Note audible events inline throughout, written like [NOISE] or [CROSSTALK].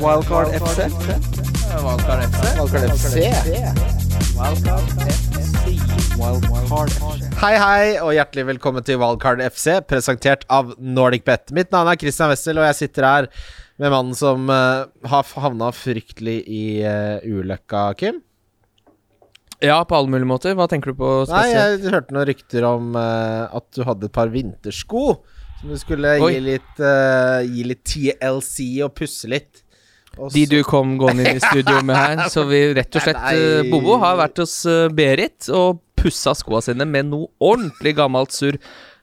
Wildcard FC. Wildcard FC. Wildcard FC. Wildcard FC. Hei, hei, og hjertelig velkommen til Wildcard FC, presentert av NordicBet. Mitt navn er Christian Wessel, og jeg sitter her med mannen som uh, har havna fryktelig i uh, ulykka, Kim. Ja, på alle mulige måter. Hva tenker du på Nei, jeg hørte noen rykter om uh, at du hadde et par vintersko som du skulle gi litt, uh, gi litt TLC og pusse litt. Og De du kom gående inn i studio med her. [LAUGHS] Så vi rett og slett Nei. eh, Bobo har vært hos eh, Berit og pussa skoa sine med noe ordentlig gammelt surr.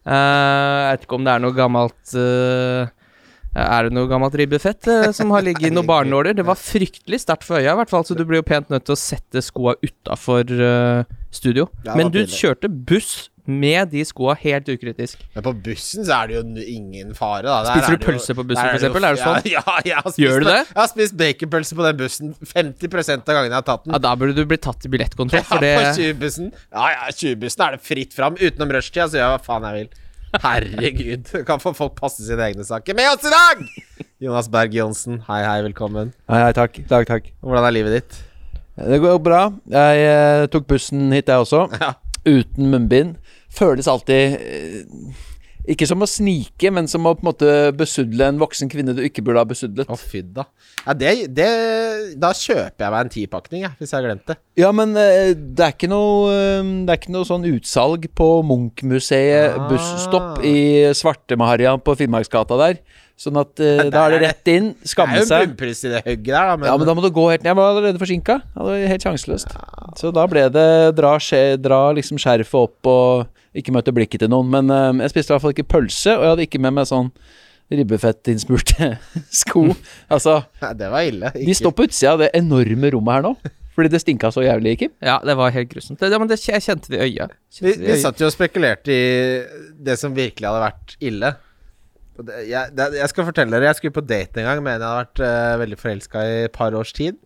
Uh, jeg vet ikke om det er noe gammelt uh, Er det noe gammelt ribbefett uh, som har ligget i noen barnåler? Det var fryktelig sterkt for øya, i hvert fall, så du blir jo pent nødt til å sette skoa utafor studio. Men du kjørte buss med de skoa helt ukritisk. Men på bussen så er det jo ingen fare, da. Der Spiser er du pølse på bussen, eksempel? Er det sånn? Ja, [LAUGHS] ja, jeg har spist Gjør du det? Jeg har spist baconpølse på den bussen 50% av gangene jeg har tatt den. Ja, Da burde du bli tatt i billettkontroll, Ja, det på 20-bussen. Ja, ja, 20-bussen er det fritt fram. Utenom rushtida, så gjør jeg hva faen jeg vil. Herregud. [LAUGHS] Kan få folk passe sine egne saker. Med oss i dag! Jonas Berg Johnsen, hei, hei, velkommen. Hei, hei, takk. takk, takk. Hvordan er livet ditt? Det går bra. Jeg eh, tok bussen hit, jeg også. Ja. Uten munnbind. Føles alltid eh, Ikke som å snike, men som å på en måte besudle en voksen kvinne du ikke burde ha besudlet. Å, fy da. Ja, det, det Da kjøper jeg meg en tipakning, jeg, hvis jeg har glemt det. Ja, men eh, det er ikke noe eh, Det er ikke noe sånn utsalg på Munch-museet Ah. busstopp i Svartemaharja på Finnmarksgata der. Sånn at uh, da er det rett inn, rett inn, Det er skamme jo en seg. bunnpris i det hugget der, da, men, Ja, men da må du gå helt ned. Jeg var allerede forsinka. Helt sjanseløst. Så da ble det dra, skje, dra liksom skjerfet opp og ikke møte blikket til noen. Men uh, jeg spiste i hvert fall ikke pølse, og jeg hadde ikke med meg sånn ribbefettinnsmurte [LAUGHS] sko. [LAUGHS] Altså, Ja, det var ille. de står på utsida av det enorme rommet her nå. Fordi det stinka så jævlig, Kim. Ja, det var helt grusomt. Det, ja, men det, jeg kjente det i øya. Vi, vi satt jo og spekulerte i det som virkelig hadde vært ille. Jeg, jeg skal fortelle dere, jeg skulle på date en gang med en jeg hadde vært uh, veldig forelska i et par års tid.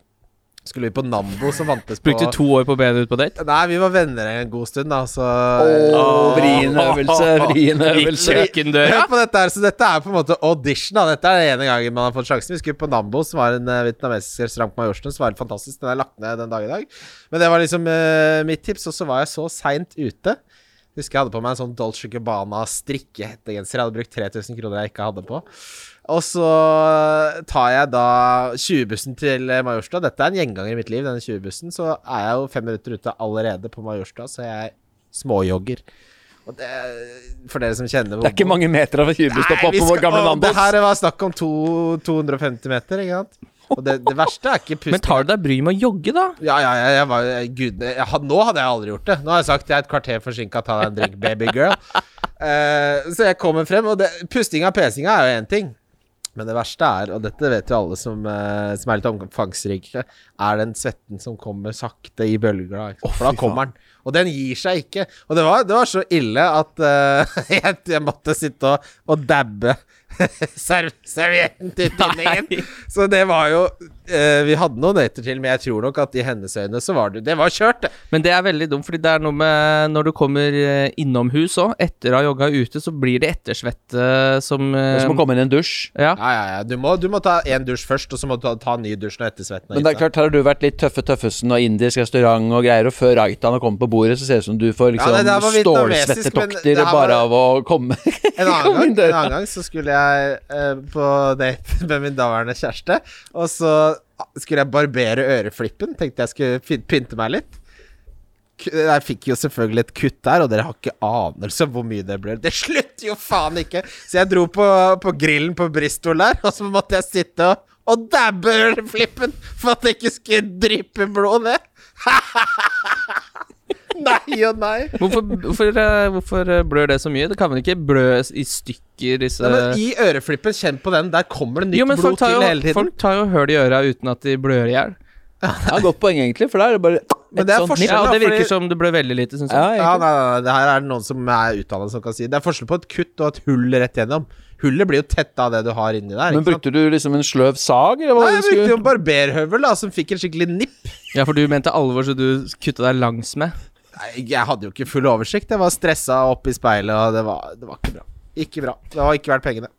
Skulle vi på Nambo, som fantes på Brukte to år på å be henne ut på date? Nei, vi var venner en god stund, da, så Åh, vrien øvelse, [LAUGHS] vrien øvelse. Kjøkkendøra? Hør på dette her, så dette er på en måte audition. da Dette er den ene gangen man har fått sjansen. Vi skulle på Nambo, som var en uh, vietnamesisk restaurant på Majorstuen, som var helt fantastisk. Den er lagt ned den dag i dag. Men det var liksom uh, mitt tips, og så var jeg så seint ute. Husker jeg hadde på meg en sånn Dolce Gabbana strikkehettegenser. Jeg hadde brukt 3000 kroner jeg ikke hadde på. Og så tar jeg da 20-bussen til Majorstua. Dette er en gjenganger i mitt liv, denne 20-bussen. Så er jeg jo fem minutter ute allerede på Majorstua, så jeg småjogger. Og det, for dere som kjenner Det er ikke mange meter av 20-stopp Nei, på vår gamle Nandos. Det her var snakk om to, 250 meter, ikke sant? Og det, det verste er ikke pusten. Men tar du deg bryet med å jogge, da? Ja, ja, ja, jeg var Gud, jeg, nå hadde jeg aldri gjort det. Nå har jeg sagt jeg er et kvarter forsinka, ta deg en drink, baby girl. Uh, så jeg kommer frem, og det, pustinga og pesinga er jo én ting. Men det verste er, og dette vet jo alle som, uh, som er litt omfangsrike, er den svetten som kommer sakte i bølger. Ikke? For da kommer den. Og den gir seg ikke. Og det var, det var så ille at [LAUGHS] uh, jeg, måtte sitte og, og dabbe [LAUGHS] servietten til tinningen. Så det var jo eh, Vi hadde noen dater til, men jeg tror nok at i hennes øyne så var det Det var kjørt, det. Men det er veldig dumt, fordi det er noe med når du kommer eh, innomhus òg, etter å ha jogga ute, så blir det ettersvette som Det eh, er som å komme inn i en dusj. Ja. Ja, ja, ja. Du må, du må ta én dusj først, og så må du ta, ta en ny dusj når ettersvetten Men det er klart, her har du vært litt Tøffe Tøffesen og indisk restaurant og greier, og før Raitan har kommet på bordet, så ser det ut som du får liksom Ja, det var stålsvettetokter bare av å komme En annen, gang, [LAUGHS] en annen gang så skulle jeg eh, på date med min daværende kjæreste, og så skulle jeg barbere øreflippen. Tenkte jeg skulle pynte meg litt. Jeg fikk jo selvfølgelig et kutt der, og dere har ikke anelse om hvor mye det ble. Det slutter jo faen ikke! Så jeg dro på, på grillen på Bristol der, og så måtte jeg sitte og, og dabbe øreflippen for at det ikke skulle dryppe blod ned. [LAUGHS] [LAUGHS] nei og nei. Hvorfor, hvorfor, eh, hvorfor eh, blør det så mye? Det kan vel ikke blø i stykker, disse ja, men I øreflippen, kjenn på den. Der kommer det nytt Jo, men blod til til hele tiden. folk tar jo høl i øra uten at de blør i hjel. Ja, godt poeng, egentlig, for da er det bare Men det er sånt forskjell, Ja, det virker fordi- som det blør veldig lite, syns jeg. Ja, Ja, nei, nei, nei, det her er det noen som er utdannet som kan si. Det er forskjell på et kutt og et hull rett gjennom. Hullet blir jo tett av det du har inni der. Men sant? brukte du liksom en sløv sag, eller hva Nei, jeg brukte jo en barberhøvel, da, som fikk en skikkelig nipp. Ja, for du mente alvor, så du kutta deg langs med. Jeg hadde jo ikke full oversikt. Jeg var stressa opp i speilet, og det var, det var ikke bra. Ikke bra. Det har ikke vært pengene.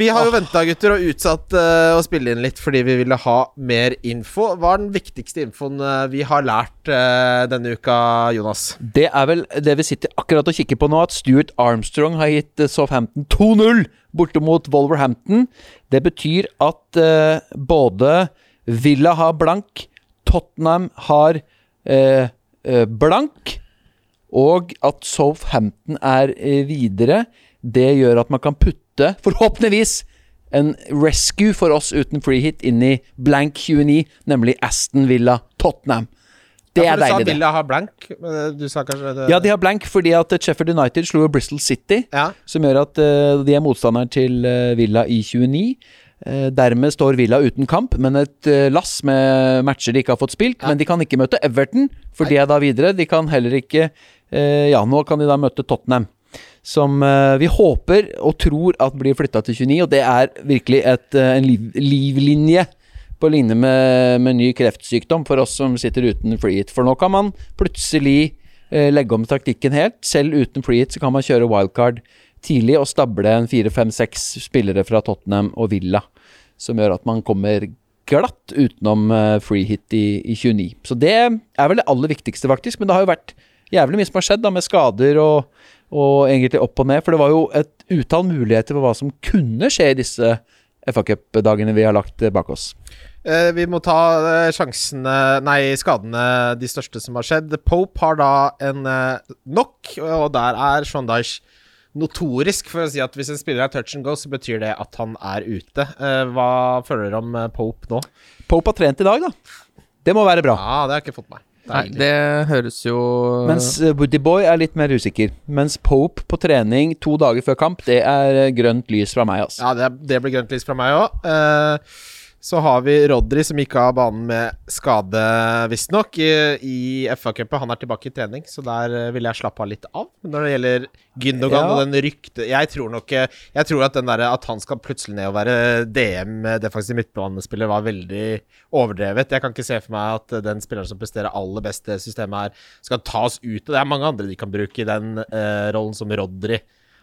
Vi har jo venta, gutter, og utsatt uh, å spille inn litt fordi vi ville ha mer info. Hva er den viktigste infoen uh, vi har lært uh, denne uka, Jonas? Det er vel det vi sitter akkurat og kikker på nå, at Stuart Armstrong har gitt Southampton 2-0 borte mot Wolverhampton. Det betyr at både Villa har blank, Tottenham har blank, og at Southampton er eh, videre. Det gjør at man kan putte, forhåpentligvis, en rescue for oss uten free hit inn i blank 29, nemlig Aston Villa Tottenham. Det Ja, er deilig, deilig, Du sa det. Villa har blank. men eh, Du sa kanskje det Ja, de har blank fordi at Sheffield United slo Bristol City, Ja. som gjør at eh, de er motstanderen til eh, Villa i 29. Eh, dermed står Villa uten kamp, men et eh, lass med matcher de ikke har fått spilt. Men de kan ikke møte Everton, for de er da videre. De kan heller ikke eh, Ja, nå kan de da møte Tottenham. Som vi håper og tror at blir flytta til 29, og det er virkelig et, en liv, livlinje på linje med, med ny kreftsykdom for oss som sitter uten free hit. For nå kan man plutselig legge om taktikken helt. Selv uten free hit så kan man kjøre wildcard tidlig og stable en fire, fem, seks spillere fra Tottenham og Villa, som gjør at man kommer glatt utenom eh, free hit i, i 29. Så det er vel det aller viktigste, faktisk. Men det har jo vært jævlig mye som har skjedd, da, med skader og, og egentlig opp og ned. For det var jo et utall muligheter for hva som kunne skje i disse FA Cup-dagene vi har lagt eh, bak oss. Eh, vi må ta eh, sjansene Nei, skadene, de største som har skjedd. Pope har da en nok, og der er Sean Dyche notorisk for å si at hvis en spiller er touch and go, så betyr det at han er ute. Eh, hva føler dere om eh, Pope nå? Pope har trent i dag, da. Det må være bra. Ja, det har jeg ikke fått med meg. Nei, det høres jo Mens uh, Woody Boy er litt mer usikker. Mens Pope på trening to dager før kamp, det er grønt lys fra meg, altså. Ja, det, det blir grønt lys fra meg òg. Så har vi Rodri, som gikk av banen med skade, visstnok, i, i FA-cupen. Han er tilbake i trening, så der ville vil jeg slappe av litt av. Når det gjelder Gündogan Ja. og den rykte Jeg tror nok eh, Jeg tror at den der, at han skal plutselig ned og være DM, Det defensiv midtbanespiller, var veldig overdrevet. Jeg kan ikke se for meg at eh, den spilleren som presterer aller best i systemet her, skal tas ut. Og det er mange andre de kan bruke i den uh, rollen som Rodri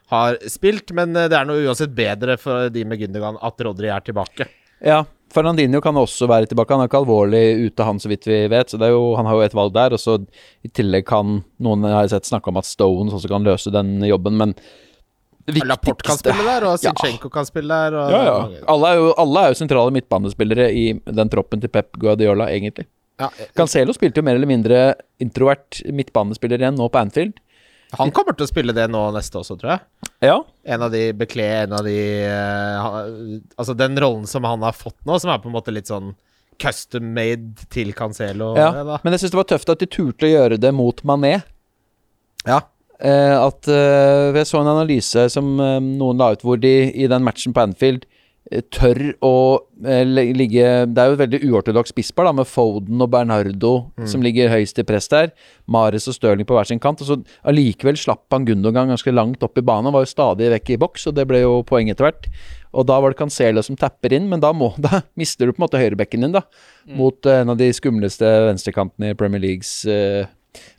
har spilt, men eh, det er noe uansett bedre for de med Gündogan at Rodri er tilbake. Ja, Fernandinho kan også være tilbake. Han er ikke alvorlig ute, han, så vidt vi vet. Så det jo, han har jo et valg der. Og så i tillegg kan noen har sett snakke om at Stones også kan løse den jobben, men viktigste Laporte kan spille der, og Ja. Kan spille der. Og Ja, ja. Alle er, jo, alle er jo sentrale midtbanespillere i den troppen til Pep Guardiola, egentlig. Ja, Cancelo spilte jo mer eller mindre introvert midtbanespiller igjen nå på Anfield. Han kommer til å spille det nå neste også, tror jeg. Ja, En av de bekle en av de uh, Altså den rollen som han har fått nå, som er på en måte litt sånn custom made til Cancelo. ja. det. Men jeg syns det var tøft at de turte å gjøre det mot Mané. ja. Uh, at uh, Jeg så en analyse som noen la ut, hvor de i den matchen på Anfield tør å eh, ligge Det er jo et veldig uortodoks bispar da, med Foden og Bernardo som ligger høyest i press der. Mares og Stirling på hver sin kant. Og så Allikevel slapp han Gundogan ganske langt opp i banen. Han var jo stadig vekk i boks, og det ble jo poeng etter hvert. Og da var det Cancelo som tapper inn, men da, må, [LAUGHS] da mister du på en måte høyrebekken din, da. Mot eh, en av de skumleste venstrekantene i Premier Leagues eh,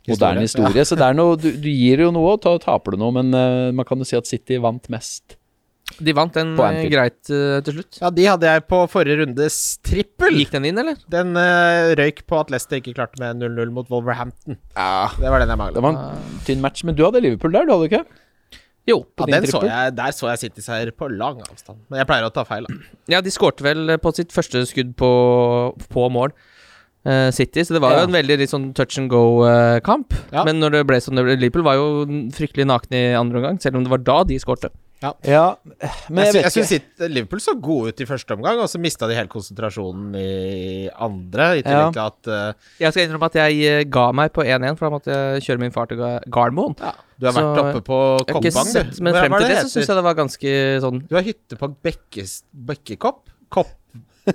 moderne historie. Så det er noe, du, du gir jo noe, og taper du noe, men eh, man kan jo si at City vant mest. De vant den På greit uh, til slutt. ja, de hadde jeg på forrige rundes trippel. Gikk den inn, eller? Den uh, røyk på at Leicester ikke klarte med 0-0 mot Wolverhampton. Ja. Det var den jeg Det var en tynn match, men du hadde Liverpool der, du hadde ikke? Jo. Ja, din den så trippel? jeg, der så jeg City seier på lang avstand. Men jeg pleier å ta feil, da. Ja, de skårte vel på sitt første skudd på, på mål. eh, City, så det var Ja. jo en veldig litt sånn touch and go-kamp. Ja. Men når det ble sånn Liverpool var jo fryktelig nakne i andre omgang, selv om det var da de skårte. Ja, men jeg jeg syns. Liverpool så gode ut i første omgang, og så mista de helt konsentrasjonen i andre. I Ja. at uh, Jeg skal innrømme at jeg eh, ga meg på 1-1, for da måtte jeg kjøre min far til Gardermoen. Ja. du har vært oppe på Koppang, du. men frem til det det så syns jeg det var ganske sånn Du har hytte på Bekkes, Bekkekopp? Kopp...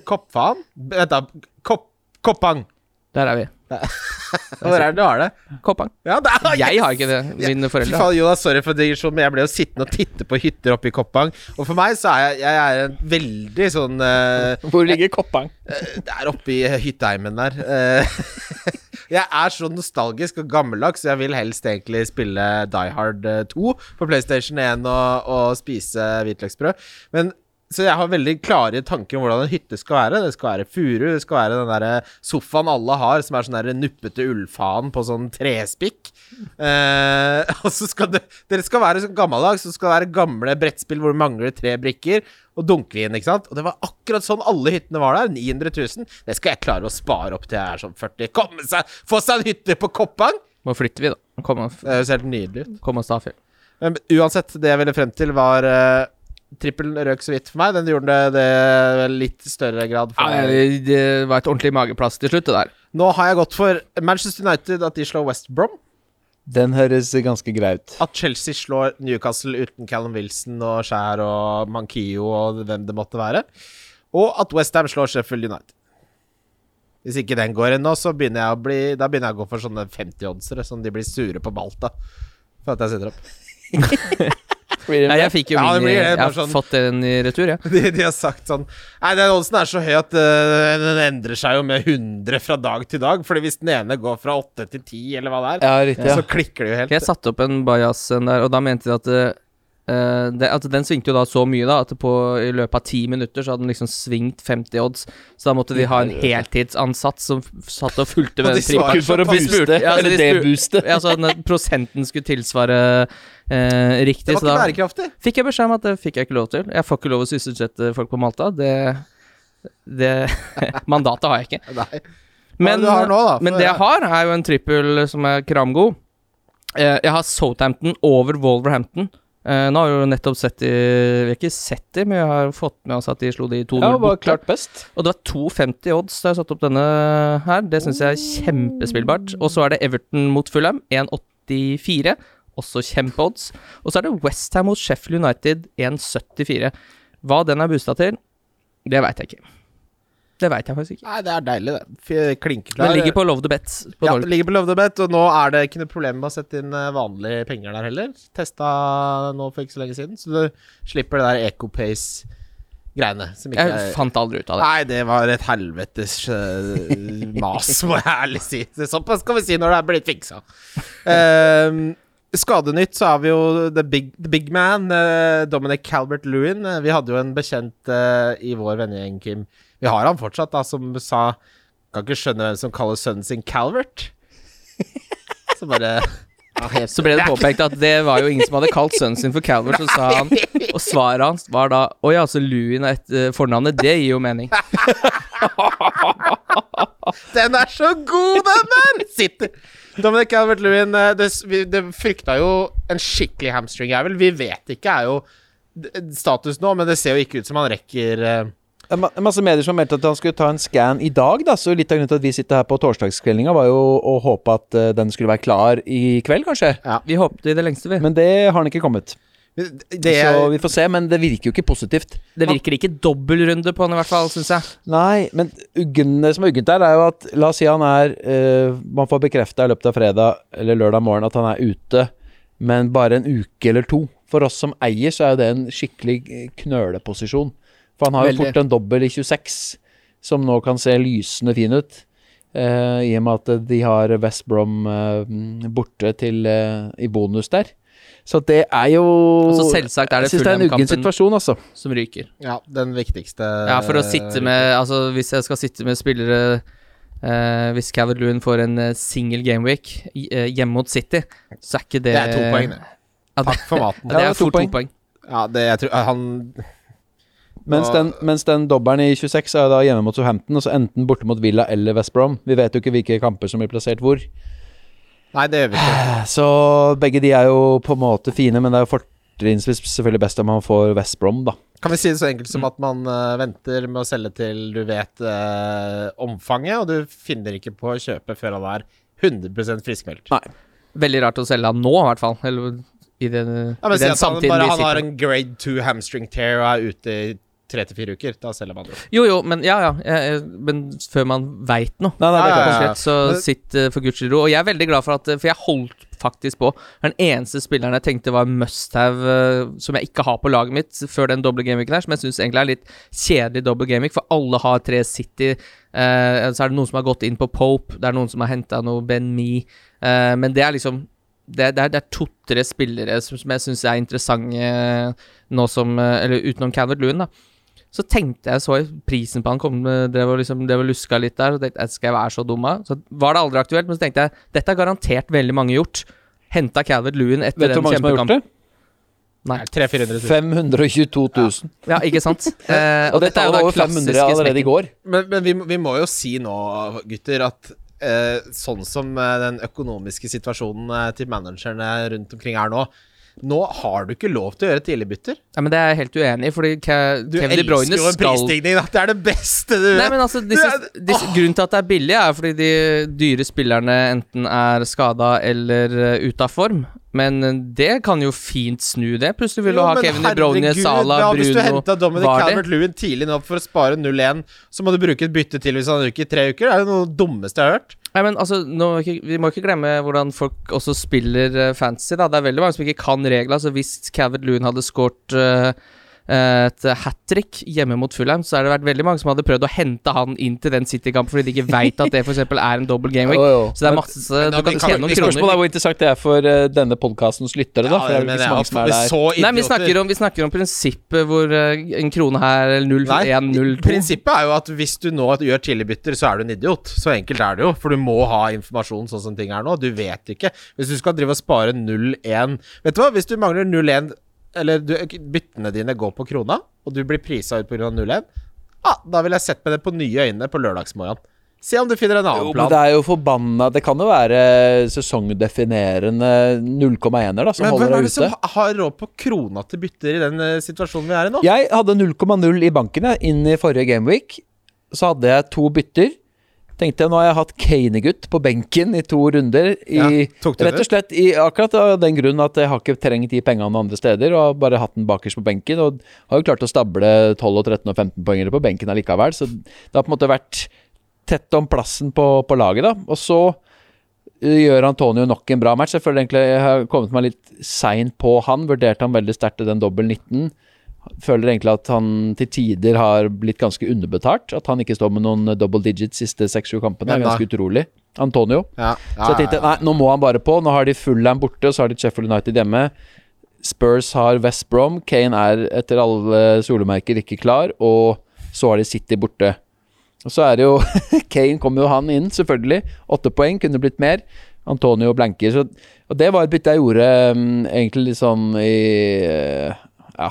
Koppfaen? Vent, da. Kopp... Koppang. Der er vi. Hvor er det du har det? Koppang. Ja, det er Jeg har ikke det. Mine foreldre. faen, Jonas, sorry for digresjonen, men jeg ble jo sittende og titte på hytter oppe i Koppang. Og for meg så er jeg, jeg er en veldig sånn uh, Hvor ligger Koppang? eh, Det er oppe i hytteheimen der. Uh, [LAUGHS] jeg er så nostalgisk og gammeldags, så jeg vil helst egentlig spille Die Hard eh, 2 på PlayStation 1 og, og spise hvitløksbrød. Men så jeg har veldig klare tanker om hvordan en hytte skal være. Det skal være furu, det skal være den der sofaen alle har, som er sånn der nuppete ullfaen på sånn trespikk. Eh, [LAUGHS] og så skal det Dere skal være sånn gammeldags, så skal det være gamle brettspill hvor det mangler tre brikker, og dunkvin, ikke sant. Og det var akkurat sånn alle hyttene var der. 900 000. Det skal jeg klare å spare opp til jeg er sånn 40. Komme seg Få seg en hytte på Koppang! Må flytte vi, da. Komme, Det høres helt nydelig ut. komme oss til. Men uansett, det jeg ville frem til, var uh, Trippelen røk så vidt for meg. Den gjorde det, det i litt større grad for Ja, det, det var et ordentlig mageplass til slutt, det der. Nå har jeg gått for Manchester United, at de slår West Brom. Den høres ganske grei ut. At Chelsea slår Newcastle uten Callum Wilson og Skjær og Mankio og hvem det måtte være. Og at Westham slår Sheffield United. Hvis ikke den går ennå, så begynner jeg å bli Da begynner jeg å gå for sånne 50-oddsere, sånn de blir sure på Balta for at jeg sitter opp. [LAUGHS] Nei, jeg fikk jo Ja, det min i, blir det, Jeg bare har sånn- fått den i retur, jeg. [LAUGHS] De, de har sagt sånn Nei, den oddsen er så høy at øh, den endrer seg jo med 100 fra dag til dag. Fordi hvis den ene går fra 8 til 10, eller hva det er, Ja, riktig. Ja. så klikker det jo helt. Jeg satte opp en bajas en der, og da mente de at eh, det, at den svingte jo da så mye da At på, i løpet av ti minutter så hadde den liksom svingt 50 odds. Så da måtte de ha en heltidsansatt som f- satt og fulgte Og med de den For å booste, Ja, eller de debooste. Ja, så den prosenten skulle tilsvare eh, riktig. Det var ikke bærekraftig. fikk jeg beskjed om at det fikk jeg ikke lov til. Jeg får ikke lov å sysselsette folk på Malta. Det, det [LAUGHS] Mandatet har jeg ikke. Nei. Men, du har nå, da? men det jeg har, er jo en trippel som er kramgod. Eh, jeg har Southampton over Wolverhampton. Eh, nå har vi jo nettopp sett de Vi har ikke sett de, men jeg har fått med oss at de slo de 2-0 Ja, var borte. klart best. Og det var 2,50 odds da jeg satte opp denne her. Det syns jeg er kjempespillbart. Og så er det Everton mot Fulham, 1,84. Også kjempeodds. Og så er det Westham mot Sheffield United, 1,74. Hva den er boosta til, det veit jeg ikke. Det veit jeg faktisk ikke. Nei, det er deilig, det. Klinkeklar. Den ligger på Love the Bet. På ja, det ligger på Love the Bet, og nå er det ikke noe problem med å sette inn eh, vanlige penger der heller. Testa nå for ikke så lenge siden, så du slipper det der Ecopace-greiene. Som ikke Jeg er fant aldri ut av det. Nei, det var et helvetes uh, mas, må jeg ærlig si. Såpass skal vi si når det er blitt fiksa. [LAUGHS] Skadenytt så har vi jo The Big, the big Man, eh, Dominic Calvert-Lewin. Eh, vi hadde jo en bekjent eh, i vår vennegjeng, Kim. Vi har han fortsatt, da, som sa Kan ikke skjønne hvem som kaller sønnen sin Calvert. Så bare [LAUGHS] Så ble det påpekt at det var jo ingen som hadde kalt sønnen sin for Calvert, så sa han Og svaret hans var da Å ja, så Louis er et fornavnet, det gir jo mening. [LAUGHS] Den er så god, den der! [LAUGHS] Sitter. Dominic Calvert-Lewin eh, det, det frykta jo en skikkelig hamstring-jævel. Vi vet ikke, er jo status nå, men det ser jo ikke ut som han rekker en Det er masse medier som meldte at han skulle ta en scan i dag, da. Så litt av grunnen til at vi sitter her på torsdagskveldinga, var jo å håpe at eh, den skulle være klar i kveld, kanskje. Ja. Vi håpte i det lengste, vi. Men det har den ikke kommet. Det Så vi får se, men det virker jo ikke positivt. Det virker ikke dobbeltrunde på han i hvert fall, syns jeg. Nei, men det som er uggent der, er jo at La oss si han er uh, Man får bekrefta i løpet av fredag eller lørdag morgen at han er ute, men bare en uke eller to. For oss som eier, så er jo det en skikkelig eh, knøleposisjon. For han har jo Veldig. fort en dobbel i 26, som nå kan se lysende fin ut. Uh, I og med at de har West Brom uh, borte til, i bonus der. Så det er jo Altså, selvsagt er det Fulham-kampen altså. som ryker. Ja, den viktigste Ja, for å sitte med Altså, hvis jeg skal sitte med spillere eh, Hvis Calvert Loon får en uh, single gameweek eh, hjemme mot City, så er ikke det Det er to poeng, det. Ja, Takk for maten. [LAUGHS] ja, det er to poeng. to poeng. Ja, det jeg tror Han Mens den, mens den dobbelen i 26 er da hjemme mot Southampton, og så enten borte mot Villa eller West Brom. Vi vet jo ikke hvilke kamper som blir plassert hvor. Nei, det gjør vi ikke. [SIGHS] Så begge de er jo på en måte fine, men det er jo fortrinnsvis selvfølgelig best om man får West Brom, da. Kan vi si det så enkelt som at man uh, venter med å selge til du vet uh, omfanget, og du finner ikke på å kjøpe før han er 100 friskmeldt? Nei. Veldig rart å selge han nå, i hvert fall. Eller i den, Ja, men i si den at han, bare vi han har en grade 2 hamstring tear og er ute i tre til fire uker. Da selger man det. Jo, jo, men ja, ja. Jeg, men før man veit noe. Nei, nei, det Ja, ja, ja. Så Men- sitt uh, for guds skyld ro. Og jeg er veldig glad for at For jeg holdt faktisk på. Den eneste spilleren jeg tenkte var must have, uh, som jeg ikke har på laget mitt før den doble gameweeken her, som jeg syns egentlig er litt kjedelig doble gameweek, for alle har tre City. Uh, så er det noen som har gått inn på Pope, det er noen som har henta noe Ben Me, eh, men det er liksom det, det er, det er to-tre spillere som, som jeg syns er interessante eh, nå som eh, Eller utenom Calvert Lewin, da. Så tenkte jeg så prisen på han kom, drev og liksom, drev og luska litt der. Og tenkte, skal jeg være så dum, da? Så var det aldri aktuelt. Men så tenkte jeg dette har garantert veldig mange gjort. Henta Calvert Lewin etter Vet du hvor den mange som har gjort kjempekampen. det? Nei. 300-400 000. 522 000. Ja, ikke sant? [LAUGHS] Eh, Og dette er jo da over 500 klassiske allerede i går. Men, men vi, vi må jo si nå, gutter, at eh, sånn som eh, den økonomiske situasjonen eh, til managerne rundt omkring er nå Nå har du ikke lov til å gjøre tidligbytter. Ja, men det er jeg helt uenig i, fordi Ke- Du Kevin De elsker jo en prisstigning, da. Det er det beste du Nei, men altså, disse, disse, Grunnen til at det er billig, er fordi de dyre spillerne enten er skada eller uh, ute av form. Men eh, det kan jo fint snu det. Plutselig vil du ha Kevin De Bruyne, Salah, Bruno Hvis du henta Dominic. Calvert-Lewin tidlig nå for å spare 0-1, så må du bruke et bytte til hvis han ryker i tre uker. Det er jo noe dummeste jeg har hørt. Nei, men altså, må vi Vi må ikke glemme hvordan folk også spiller uh, fantasy. da Det er veldig mange som ikke kan reglene. Altså Hvis Cavett Loon hadde skåret uh, et hat trick hjemme mot Fulham, så har det vært veldig mange som hadde prøvd å hente han inn til den City-kampen fordi de ikke veit at det f.eks. er en double game week. [LAUGHS] Oh, oh. Så det er masse Men Du kan tjene noen kroner. Spørsmålet er hvor interessant det er for uh, denne podkastens lyttere, da. Men ikke så mange som der. så Nei, vi snakker om, vi snakker om prinsippet hvor uh, en krone her eller 0, Nei, 1, 0, 2 Prinsippet er jo at hvis du nå gjør tidligbytter, så er du en idiot. Så enkelt er det jo. For du må ha informasjon sånn som ting er nå. Du vet ikke. Hvis du skal drive og spare 0-1 Vet du hva, hvis du mangler 0-1 Eller du, byttene dine går på krona, og du blir prisa ut pga. 0-1, ah, da vil jeg sett med det på nye øyne på lørdagsmorgen. Se om du finner en annen Jo, men plan. det er jo forbanna Det kan jo være sesongdefinerende 0,1-er da som Men holder hvem er deg det som ute. ha- har råd på krona til bytter i den eh, situasjonen vi er i nå? Jeg hadde 0,0 i banken jeg, inn i forrige gameweek. Så hadde jeg to bytter. Tenkte jeg, Nå har jeg hatt Kanegutt på benken i to runder. I, Ja, rett og slett i akkurat av den grunn at jeg har ikke trengt de pengene andre steder, og har bare hatt den bakerst på benken. Og har jo klart å stable 12, og 13 og 15 poengere på benken allikevel. Så det har på en måte vært tett om plassen på, på laget, da. Og så uh, gjør Antonio nok en bra match. Jeg føler egentlig jeg har kommet meg litt seint på han. Vurderte han veldig sterkt i den dobbel 19. Føler egentlig at han til tider har blitt ganske underbetalt. At han ikke står med noen double digits siste seks-sju kampene, er ganske utrolig. Antonio. Ja, Så jeg tenkte nei, nå må han bare på. Nå har de Fulham borte, så har de Sheffield United hjemme. Spurs har West Brom. Kane er etter alle solemerker ikke klar, og så har de City borte. Og så er det jo [LAUGHS] Kane kommer jo han inn, selvfølgelig. Åtte poeng, kunne blitt mer. Antonio blanker. Så, og det var et bytte jeg gjorde um, egentlig litt sånn i uh, Ja,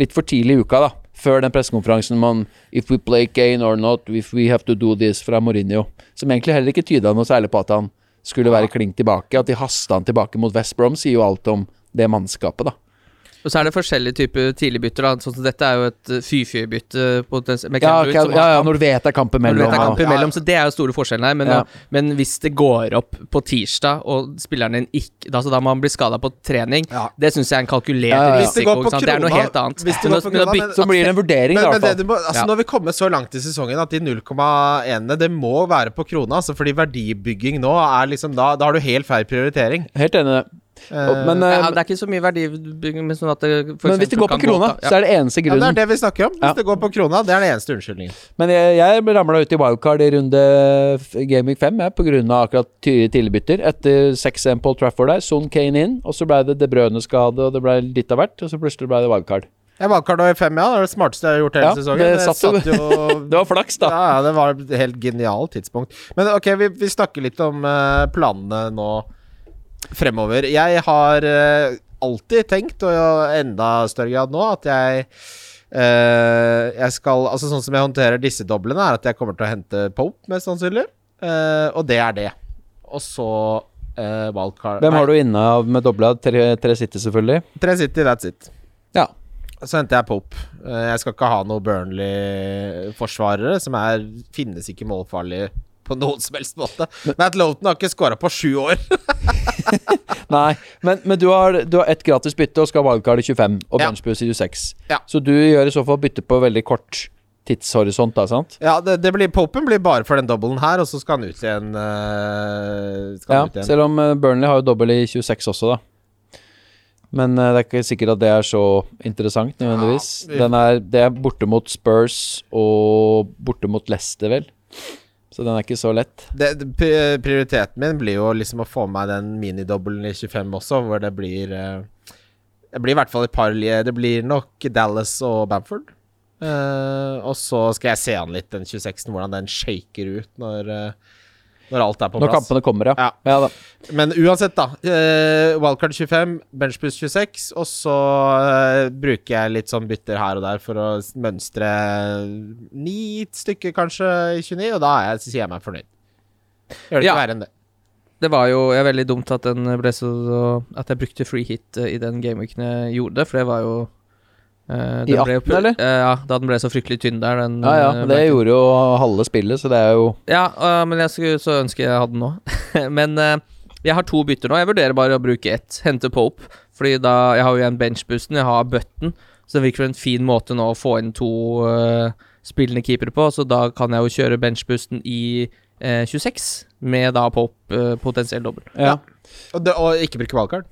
litt for tidlig i uka, da. Før den pressekonferansen man If we play Kane or not, if we have to do this fra Mourinho. Som egentlig heller ikke tyda noe særlig på at han skulle være klink tilbake. At de hasta han tilbake mot West Brom, sier jo alt om det mannskapet, da. Og så er det forskjellige typer tidligbytter. Sånn som Dette er jo et uh, fy-fy-bytte Ja, okay, ja, ja, ja når du vet det er kamp Når du vet det er ja. kamp imellom, så Det er jo store forskjellen her. Men, Ja. men hvis det går opp på tirsdag, og spilleren din ikke da, så da må han bli skada på trening, Ja. det syns jeg er en kalkulert Ja, ja, ja. Det risiko. ikke sant? det er noe helt annet. hvis det går på krona, bytte- Så blir det en vurdering, Men, i men det, hvert fall. må, altså Ja. Nå har vi kommet så langt i sesongen at de 0,1-ene Det må være på krona. Altså fordi verdibygging nå er liksom Da, da har du helt feil prioritering. Helt enig i det. Eh, uh, ja, eh, det er ikke så mye verdibygging, men sånn at det for men hvis det går på krona, da. så er det eneste ja, det er det vi snakker om. Hvis Ja. det går på krona, det er den eneste unnskyldningen. Men jeg, jeg ramla ut i wildcard i runde Gaming 5 jeg, på grunn av akkurat tidligbytter. Etter 6-1 Paul Trafford der, Son Kane inn, og så ble det De Brøne-skade, og det ble litt av hvert, og så plutselig ble det wildcard. Jeg valgte i fem, ja. Det er det smarteste jeg har gjort hele Ja, sesongen. det satt jo- jo [LAUGHS] Det var flaks, da. Ja, ja, det var et helt genialt tidspunkt. Men ok, vi, vi snakker litt om uh, planene nå fremover. Jeg har eh, alltid tenkt, og i enda større grad nå, at jeg eh, Jeg skal Altså Sånn som jeg håndterer disse doblene, er at jeg kommer til å hente Pope, mest sannsynlig. Eh, og det er det. Og så uh, wildcard Hvem har du inne av med dobla? Tre, tre City, selvfølgelig. Tre City, that's it. Ja. Så henter jeg Pope. Uh, Jeg skal ikke ha noe Burnley-forsvarere som er finnes ikke målfarlige på noen som helst måte. Matt Loughton har ikke skåra på sju år. [LAUGHS] Nei, men, men du har, du har ett gratis bytte og skal ha wildcard i 25, og Ja. benchboost i 26. Ja. Så du gjør i så fall bytte på veldig kort tidshorisont, da, sant? Ja, det, det blir Popen blir bare for den dobbelen her, og så skal han ut igjen. Øh, Ja, ut igjen. selv om eh, Burnley har jo dobbel i 26 også, da. Men eh, det er ikke sikkert at det er så interessant, nødvendigvis. Er, det er borte mot Spurs og borte mot Leicester, vel. Så den er ikke så lett. Det, prioriteten min blir jo liksom å få meg den minidobbelen i 25 også, hvor det blir eh, Det blir i hvert fall et par Det blir nok Dallas og Bamford. Eh, og så skal jeg se an litt den 26-en, hvordan den shaker ut når, eh, når alt er på Når kampene kommer, ja. Ja. ja. Men uansett, da. Uh, wildcard 25, Benchbus 26, og så uh, bruker jeg litt sånn bytter her og der for å mønstre ni stykker kanskje i 29, og da er jeg, sier jeg meg fornøyd. Gjør det Ja. verre enn det. Det var jo jeg veldig dumt at den ble så At jeg brukte free hit eh, i den gameweeken jeg gjorde for det var jo eh, den I 18, pu- eller? Uh, ja, da den ble så fryktelig tynn der. Den, Ja ja, det ble- gjorde jo halve spillet, så det er jo Ja, uh, men jeg skulle så ønske jeg hadde den nå. [LAUGHS] men jeg har to bytter nå. Jeg vurderer bare å bruke ett. Hente Pope. Fordi da Jeg har jo igjen benchboosten, jeg har button. Så det virker en fin måte nå å få inn to spillende keepere på. Så da kan jeg jo kjøre benchboosten i øh, 26, med da Pope potensiell dobbel. Ja. Og, det, og ikke bruke valgkart?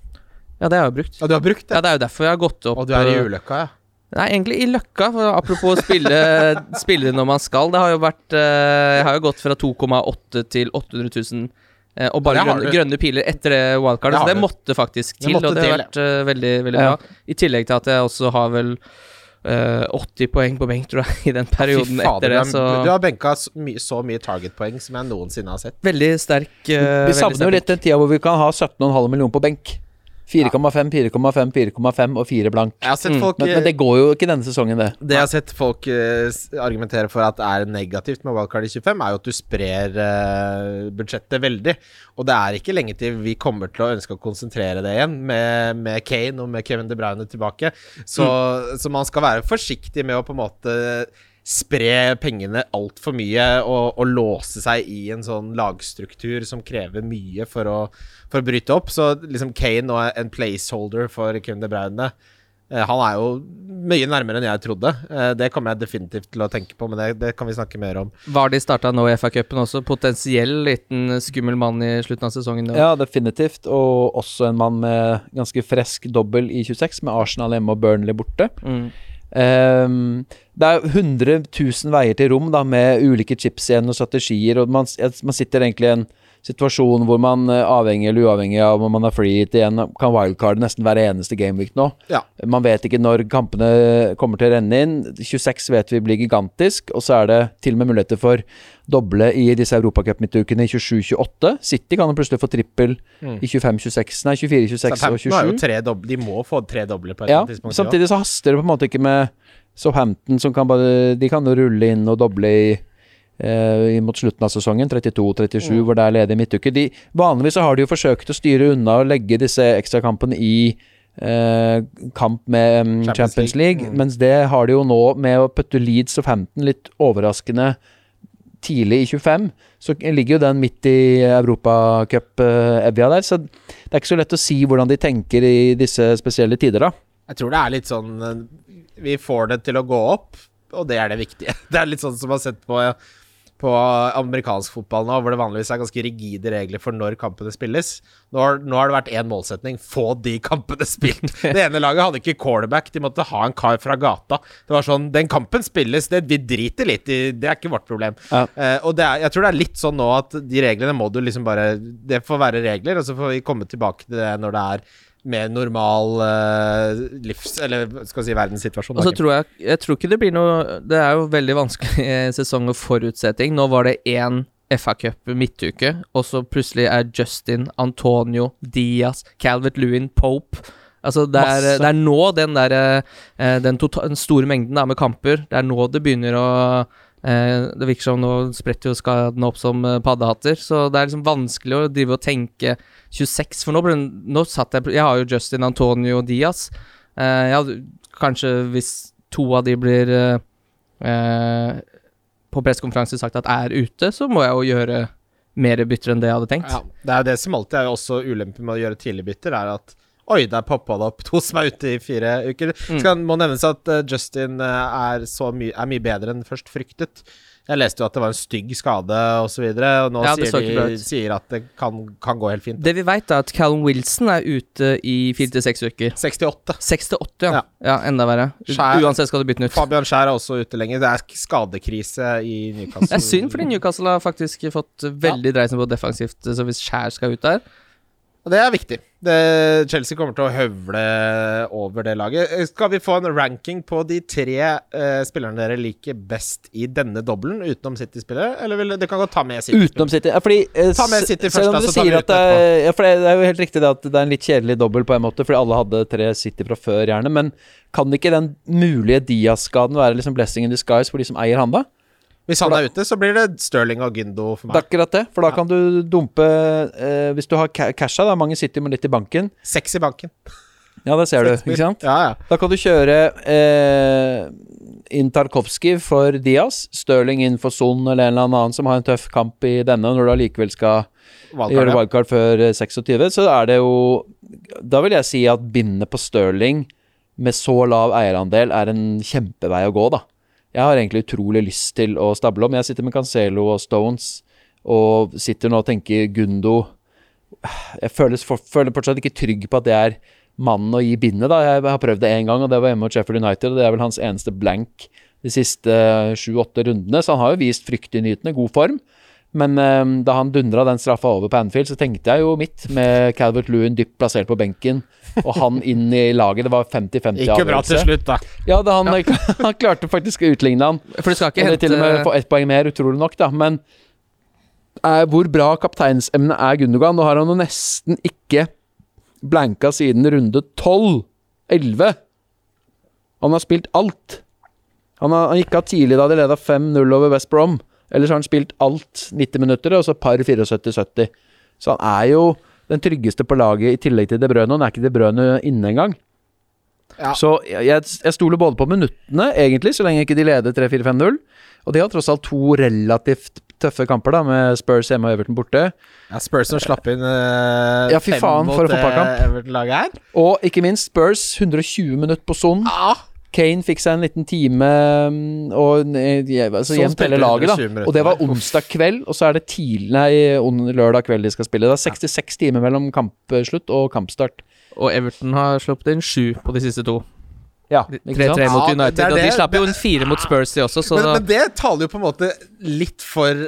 Ja, det har jeg jo brukt. Ja, du har brukt det. Ja, det er jo derfor jeg har gått opp og du er i ulykka, ja. Nei, egentlig i Løkka. For apropos spille, spille når man skal. Det har jo vært eh, Jeg har jo gått fra 2,8 til 800 000. eh, og bare grønne, grønne piler etter det wildcardet. Det så det måtte faktisk Det til, måtte og det har vært uh, veldig, veldig Ja. bra. I tillegg til at jeg også har vel uh, 80 poeng på benk, tror jeg, i den perioden fader, etter det. du, Så har, du har benka så mye, så mye target-poeng som jeg noensinne har sett. veldig sterk. uh, Vi savner jo litt den tida hvor vi kan ha 17,5 millioner på benk. 4,5, 4,5, 4,5 og 4 blank. Jeg har sett Mm, folk Men, men det går jo ikke denne sesongen, det. Det jeg har sett folk eh, argumentere for at er negativt med wildcard i 25, er jo at du sprer eh, budsjettet veldig. Og det er ikke lenge til vi kommer til å ønske å konsentrere det igjen, med, med Kane og med Kevin De Bruyne tilbake. Så, så man skal være forsiktig med å på en måte spre pengene altfor mye og, og låse seg i en sånn lagstruktur som krever mye for å, for å bryte opp. Så liksom Kane og en placeholder for Kevin De Bruyne eh, han er jo mye nærmere enn jeg trodde. Eh, Det kommer jeg definitivt til å tenke på, men det, det kan vi snakke mer om. Var de starta nå i FA-cupen også? Potensiell liten skummel mann i slutten av sesongen. nå. Ja, definitivt. Og også en mann med ganske frisk dobbel i 26, med Arsenal hjemme og Burnley borte. Mm. Um, det er 100 000 veier til rom, da, med ulike chips igjen og strategier. Og man, man sitter egentlig i en situasjon hvor man, eh, avhengig eller uavhengig av om man er free hit igjen, kan wildcard nesten hver eneste gameweek nå. Ja. Man vet ikke når kampene kommer til å renne inn. 26 vet vi blir gigantisk, og så er det til og med muligheter for doble i disse Europacup-midtukene i 27-28. City kan jo plutselig få trippel Mm. i 25-26, nei 24-26 og Southampton har jo 27. tre doble, de må få tre doble på et Ja, tidspunkt. samtidig så haster det på en måte ikke med Southampton, som kan bare De kan jo rulle inn og doble i eh, mot slutten av sesongen, 32-37, Mm. hvor det er ledig midtuke. De, vanligvis så har de jo forsøkt å styre unna og legge disse ekstrakampene i eh, kamp med um, Champions Champions, League. League, Mm. mens det har de jo nå med å putte Leeds og 15 litt overraskende tidlig i 25, så ligger jo den midt i Europacup-evja der. Så det er ikke så lett å si hvordan de tenker i disse spesielle tider, da. Jeg tror det er litt sånn eh, Vi får det til å gå opp, og det er det viktige. [LAUGHS] Det er litt sånn som man har sett på, på amerikansk fotball nå, hvor det vanligvis er ganske rigide regler for når kampene spilles. Nå har, nå har det vært én målsetning få de kampene spilt. Det ene laget hadde ikke callback. de måtte ha en kar fra gata. Det var sånn Den kampen spilles, det, vi driter litt i Det er ikke vårt problem. Ja. Uh, og det er, jeg tror det er litt sånn nå at de reglene må du liksom bare Det får være regler, og så får vi komme tilbake til det når det er mer normal uh, livs... Eller skal vi si verdenssituasjon. Og så tror jeg Jeg tror ikke det blir noe Det er jo veldig vanskelig [LAUGHS] sesong å forutse ting. Nå var det én FA-cup midtuke, og så plutselig er Justin, Antonio, Diaz, Calvert Lewin, Pope Altså, det er, det er nå den der eh, Den, tota- den store mengden da, med kamper Det er nå det begynner å eh, Det virker som nå spretter jo skadene opp som eh, paddehatter, så det er liksom vanskelig å drive og tenke 26, for nå, ble, nå satt jeg Jeg har jo Justin, Antonio Diaz. Eh, ja, kanskje hvis to av de blir eh, eh, på pressekonferanse sagt at er ute, så må jeg jo gjøre mer bytter enn det jeg hadde tenkt. Ja, det er jo det som alltid er også ulempen med å gjøre tidlig bytter, er at Oi, der poppa det opp to som er ute i fire uker. Mm. Skal, må nevnes at uh, Justin uh, er, så my er mye bedre enn først fryktet. Jeg leste jo at det var en stygg skade osv., nå Ja, sier de sier at det kan, kan gå helt fint. Det vi veit, er at Callum Wilson er ute i fire til seks uker. 68. Seks til åtte, ja. Ja. ja. Enda verre. Skjær- Uansett skal du bytte den ut. Fabian Skjær er også ute lenger. Det er skadekrise i Newcastle. Det er synd, fordi Newcastle har faktisk fått veldig dreisen på defensivt, så hvis Skjær skal ut der Og det er viktig. Det, Chelsea kommer til å høvle over det laget. Eh, Skal vi få en ranking på de tre eh, spillerne dere liker best i denne dobbelen, utenom City-spillere? Eller vil det kan godt ta med City? Utenom City. Ja, fordi eh, Ta med City først, da, så tar vi ut det ja, for det det er jo helt riktig det at det er en litt kjedelig dobbel på en måte, fordi alle hadde tre City fra før, gjerne. Men kan ikke den mulige Diaz-skaden være liksom blessing in disguise for de som eier han, da? Hvis han er ute, så blir det Stirling og Gyndo for Det er meg. akkurat det, for da kan du dumpe eh, Hvis du har casha, da, mange sitter med litt i banken. Seks i banken. Ja, det ser du, ikke sant? Ja, ja. Da kan du kjøre eh, inn Tarkovskij for Diaz, Stirling inn for Son eller en eller annen som har en tøff kamp i denne, når du allikevel skal Wildcard, gjøre wildcard før eh, 26, så er det jo Da vil jeg si at bindet på Stirling med så lav eierandel er en kjempevei å gå, da. Jeg har egentlig utrolig lyst til å stable om. Jeg sitter med Cancelo og Stones og sitter nå og tenker Gundo Jeg føler, føler fortsatt ikke trygg på at det er mannen å gi bindet, da. Jeg har prøvd det én gang, og det var hjemme mot Sheffield United, og det er vel hans eneste blank de siste sju-åtte rundene, så han har jo vist fryktinngytende god form. Men um, da han dundra den straffa over på Anfield, så tenkte jeg jo mitt, med Calvert Lewin dypt plassert på benken, og han inn i laget. Det var 50-50 Gikk jo bra til slutt, da. Ja, da han, [LAUGHS] han klarte faktisk å utligne han. For du skal ikke hente... til og med få ett poeng mer, utrolig nok, da. Men er, hvor bra kapteinsemne er Gundogan? Nå har han jo nesten ikke blanka siden runde 12. 11. Han har spilt alt. Han, har, han gikk av tidlig da de leda 5-0 over West Brom. Ellers har han spilt alt 90 minutter, og så par 74-70. Så han er jo den tryggeste på laget i tillegg til De Brøne. Han er ikke De Brøne inne engang. Ja. Så jeg, jeg stoler både på minuttene, egentlig, så lenge ikke de leder 3-4-5-0. Og de har tross alt to relativt tøffe kamper, da, med Spurs hjemme og Everton borte. Ja, Spurs som slapp inn eh, Ja, fy fem mot det. Everton-laget her. Og ikke minst Spurs, 120 minutter på sonen. Ja. Kane fikk seg en liten time mm, og eh, ja, altså, Så jevnt hele laget, da. Og det var [LAUGHS] onsdag kveld, og så er det tidlig Nei, lørdag kveld de skal spille. Det er 66 timer mellom kampslutt og kampstart. Og Everton har sluppet inn sju på de siste to. Ja, De- ikke sant? 3-3 mot Ja, United, det er og de det- slapp jo en inn fire mot Spurs, de også, så Men, da men det taler jo på en måte litt for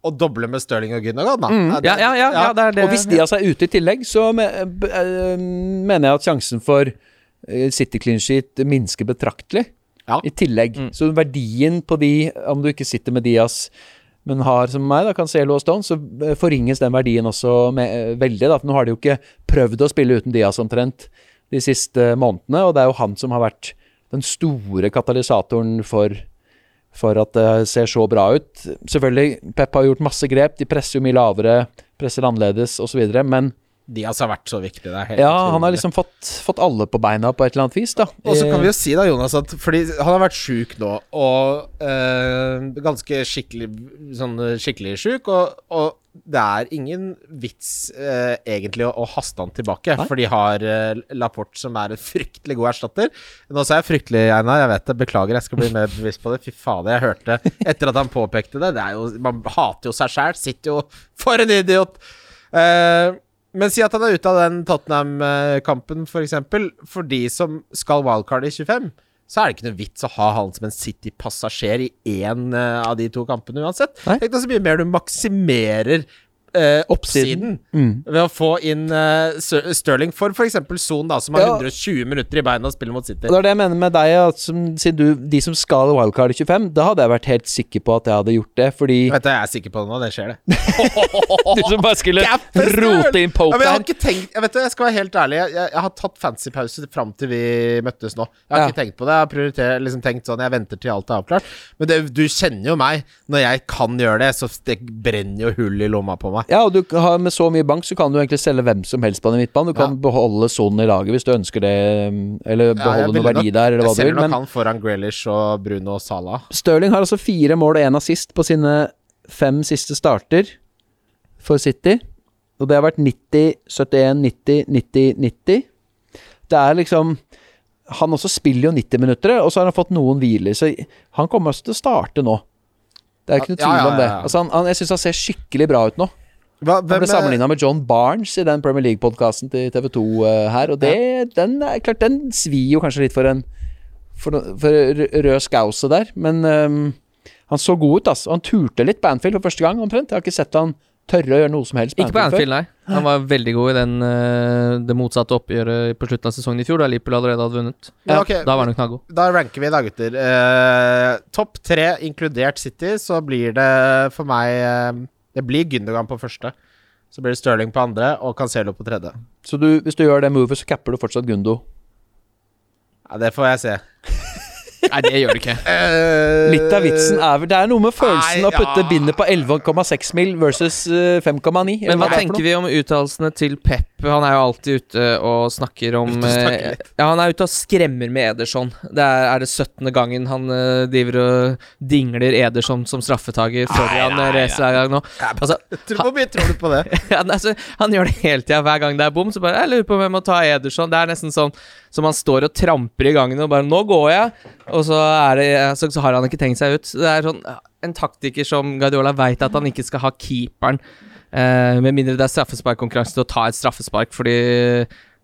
å doble med Stirling og Gundogan, da. Mm. det- ja, ja, ja, ja, det er det. Og hvis de altså er ute i tillegg, så eh, mener jeg at sjansen for City clean sheet minsker betraktelig. Ja. I tillegg. Mm. Så verdien på de, om du ikke sitter med Diaz, men har som meg, da, Cancelo og Stone, så eh, forringes den verdien også med, eh, veldig. Da. For nå har de jo ikke prøvd å spille uten Diaz omtrent de siste månedene, og det er jo han som har vært den store katalysatoren for for at det ser så bra ut. Selvfølgelig, Pep har gjort masse grep. De presser jo mye lavere, presser annerledes osv. Men Diaz har vært så viktig. der. er ja, han har liksom fått, fått alle på beina på et eller annet vis, da. Og så kan vi jo si da, Jonas, at fordi han har vært sjuk nå, og øh, ganske skikkelig Sånn eh, skikkelig sjuk, og, og det er ingen vits eh, egentlig å, å haste han tilbake, Nei. for de har eh, Laporte, som er en fryktelig god erstatter. Nå sa jeg fryktelig, Einar, jeg vet det, beklager, jeg skal bli mer bevisst på det. Fy fader, jeg hørte etter at han påpekte det. det er jo, man hater jo seg sjæl, sitter jo For en idiot! Eh, men si at han er ute av den Tottenham-kampen, f.eks. For, eksempel. for de som skal wildcard i 25, så er det ikke noe vits å ha han som en City-passasjer i én eh, av de to kampene uansett. Nei. Tenk deg så mye mer du maksimerer eh, oppsiden Mm. ved å få inn eh, Sterling for f.eks. Son, da, som har Ja. 120 minutter i beina og spiller mot City. Det er det jeg mener med deg, at som, siden du, de som skal wildcard i 25, da hadde jeg vært helt sikker på at jeg hadde gjort det, fordi Vet du, jeg er sikker på det nå, det skjer, det. [LAUGHS] Du som bare skulle rote inn Ja, poke men jeg har ikke tenkt Jeg vet du, jeg skal være helt ærlig. Jeg, jeg, jeg har tatt fancypause fram til vi møttes nå. Jeg har Ja. ikke tenkt på det. Jeg har prioritert, liksom tenkt sånn Jeg venter til alt er avklart. Men det, du kjenner jo meg. Når jeg kan gjøre det, så det brenner jo hull i lomma på meg. Ja, og du har, med så mye bank, så kan du egentlig selge hvem som helst på den midtbanen. Du kan Ja. beholde sonen i laget hvis du ønsker det, eller beholde ja, noe verdi nok- der, eller hva Jeg du selger vil. nok han foran Grealish og Bruno og Salah. Stirling har altså fire mål og én assist på sine fem siste starter for City. Og det har vært 90, 71, 90, 90, 90. Det er liksom Han også spiller jo 90 minutter, og så har han fått noen hviler, så han kommer også til å starte nå. Det er ikke noe tvil om det. Altså, han, han, jeg syns han ser skikkelig bra ut nå. Hva, Han ble sammenligna med John Barnes i den Premier League-podkasten til TV2 eh, her, og det, den er klart Den svir jo kanskje litt for en For, for rød skause der, men um, han så god ut, altså. Og han turte litt på Anfield for første gang, omtrent. Jeg har ikke sett han tørre å gjøre noe som helst Ikke på før. Anfield, nei. Han var veldig god i den, eh, det motsatte oppgjøret på slutten av sesongen i fjor, da Liverpool allerede hadde vunnet. Ja, okay. Da var han knallgod. Da ranker vi da, gutter. Uh, Topp tre, inkludert City, så blir det for meg eh, Det blir Gündogan på første. Så blir det Sterling på andre og Cancelo på tredje. Så du, hvis du gjør det movet, så capper du fortsatt Gundo. Ja, det får jeg se. Nei, det gjør det ikke. [LAUGHS] Eh, Litt av vitsen er vel Det er noe med følelsen å putte ja. bindet på 11,6 mil versus eh, 5,9. Men hva er tenker vi om uttalelsene til Pep? Han er jo alltid ute og snakker om eh. Ja, han er ute og skremmer med Ederson. Det er, er det 17. gangen han eh, driver og dingler Ederson som straffetaker foran nei, reser hver gang nå. Altså, Tror- Hvor mye tror du på det? [LAUGHS] ja, altså, han gjør det hele tida. Hver gang det er bom, så bare Jeg lurer på om jeg må ta Ederson. Det er nesten sånn som han står og tramper i gangen og bare 'Nå går jeg', og så, er det, så, så har han ikke tenkt seg ut. Det er sånn en taktiker som Guardiola veit at han ikke skal ha keeperen, eh, med mindre det er straffesparkkonkurranse, til å ta et straffespark, fordi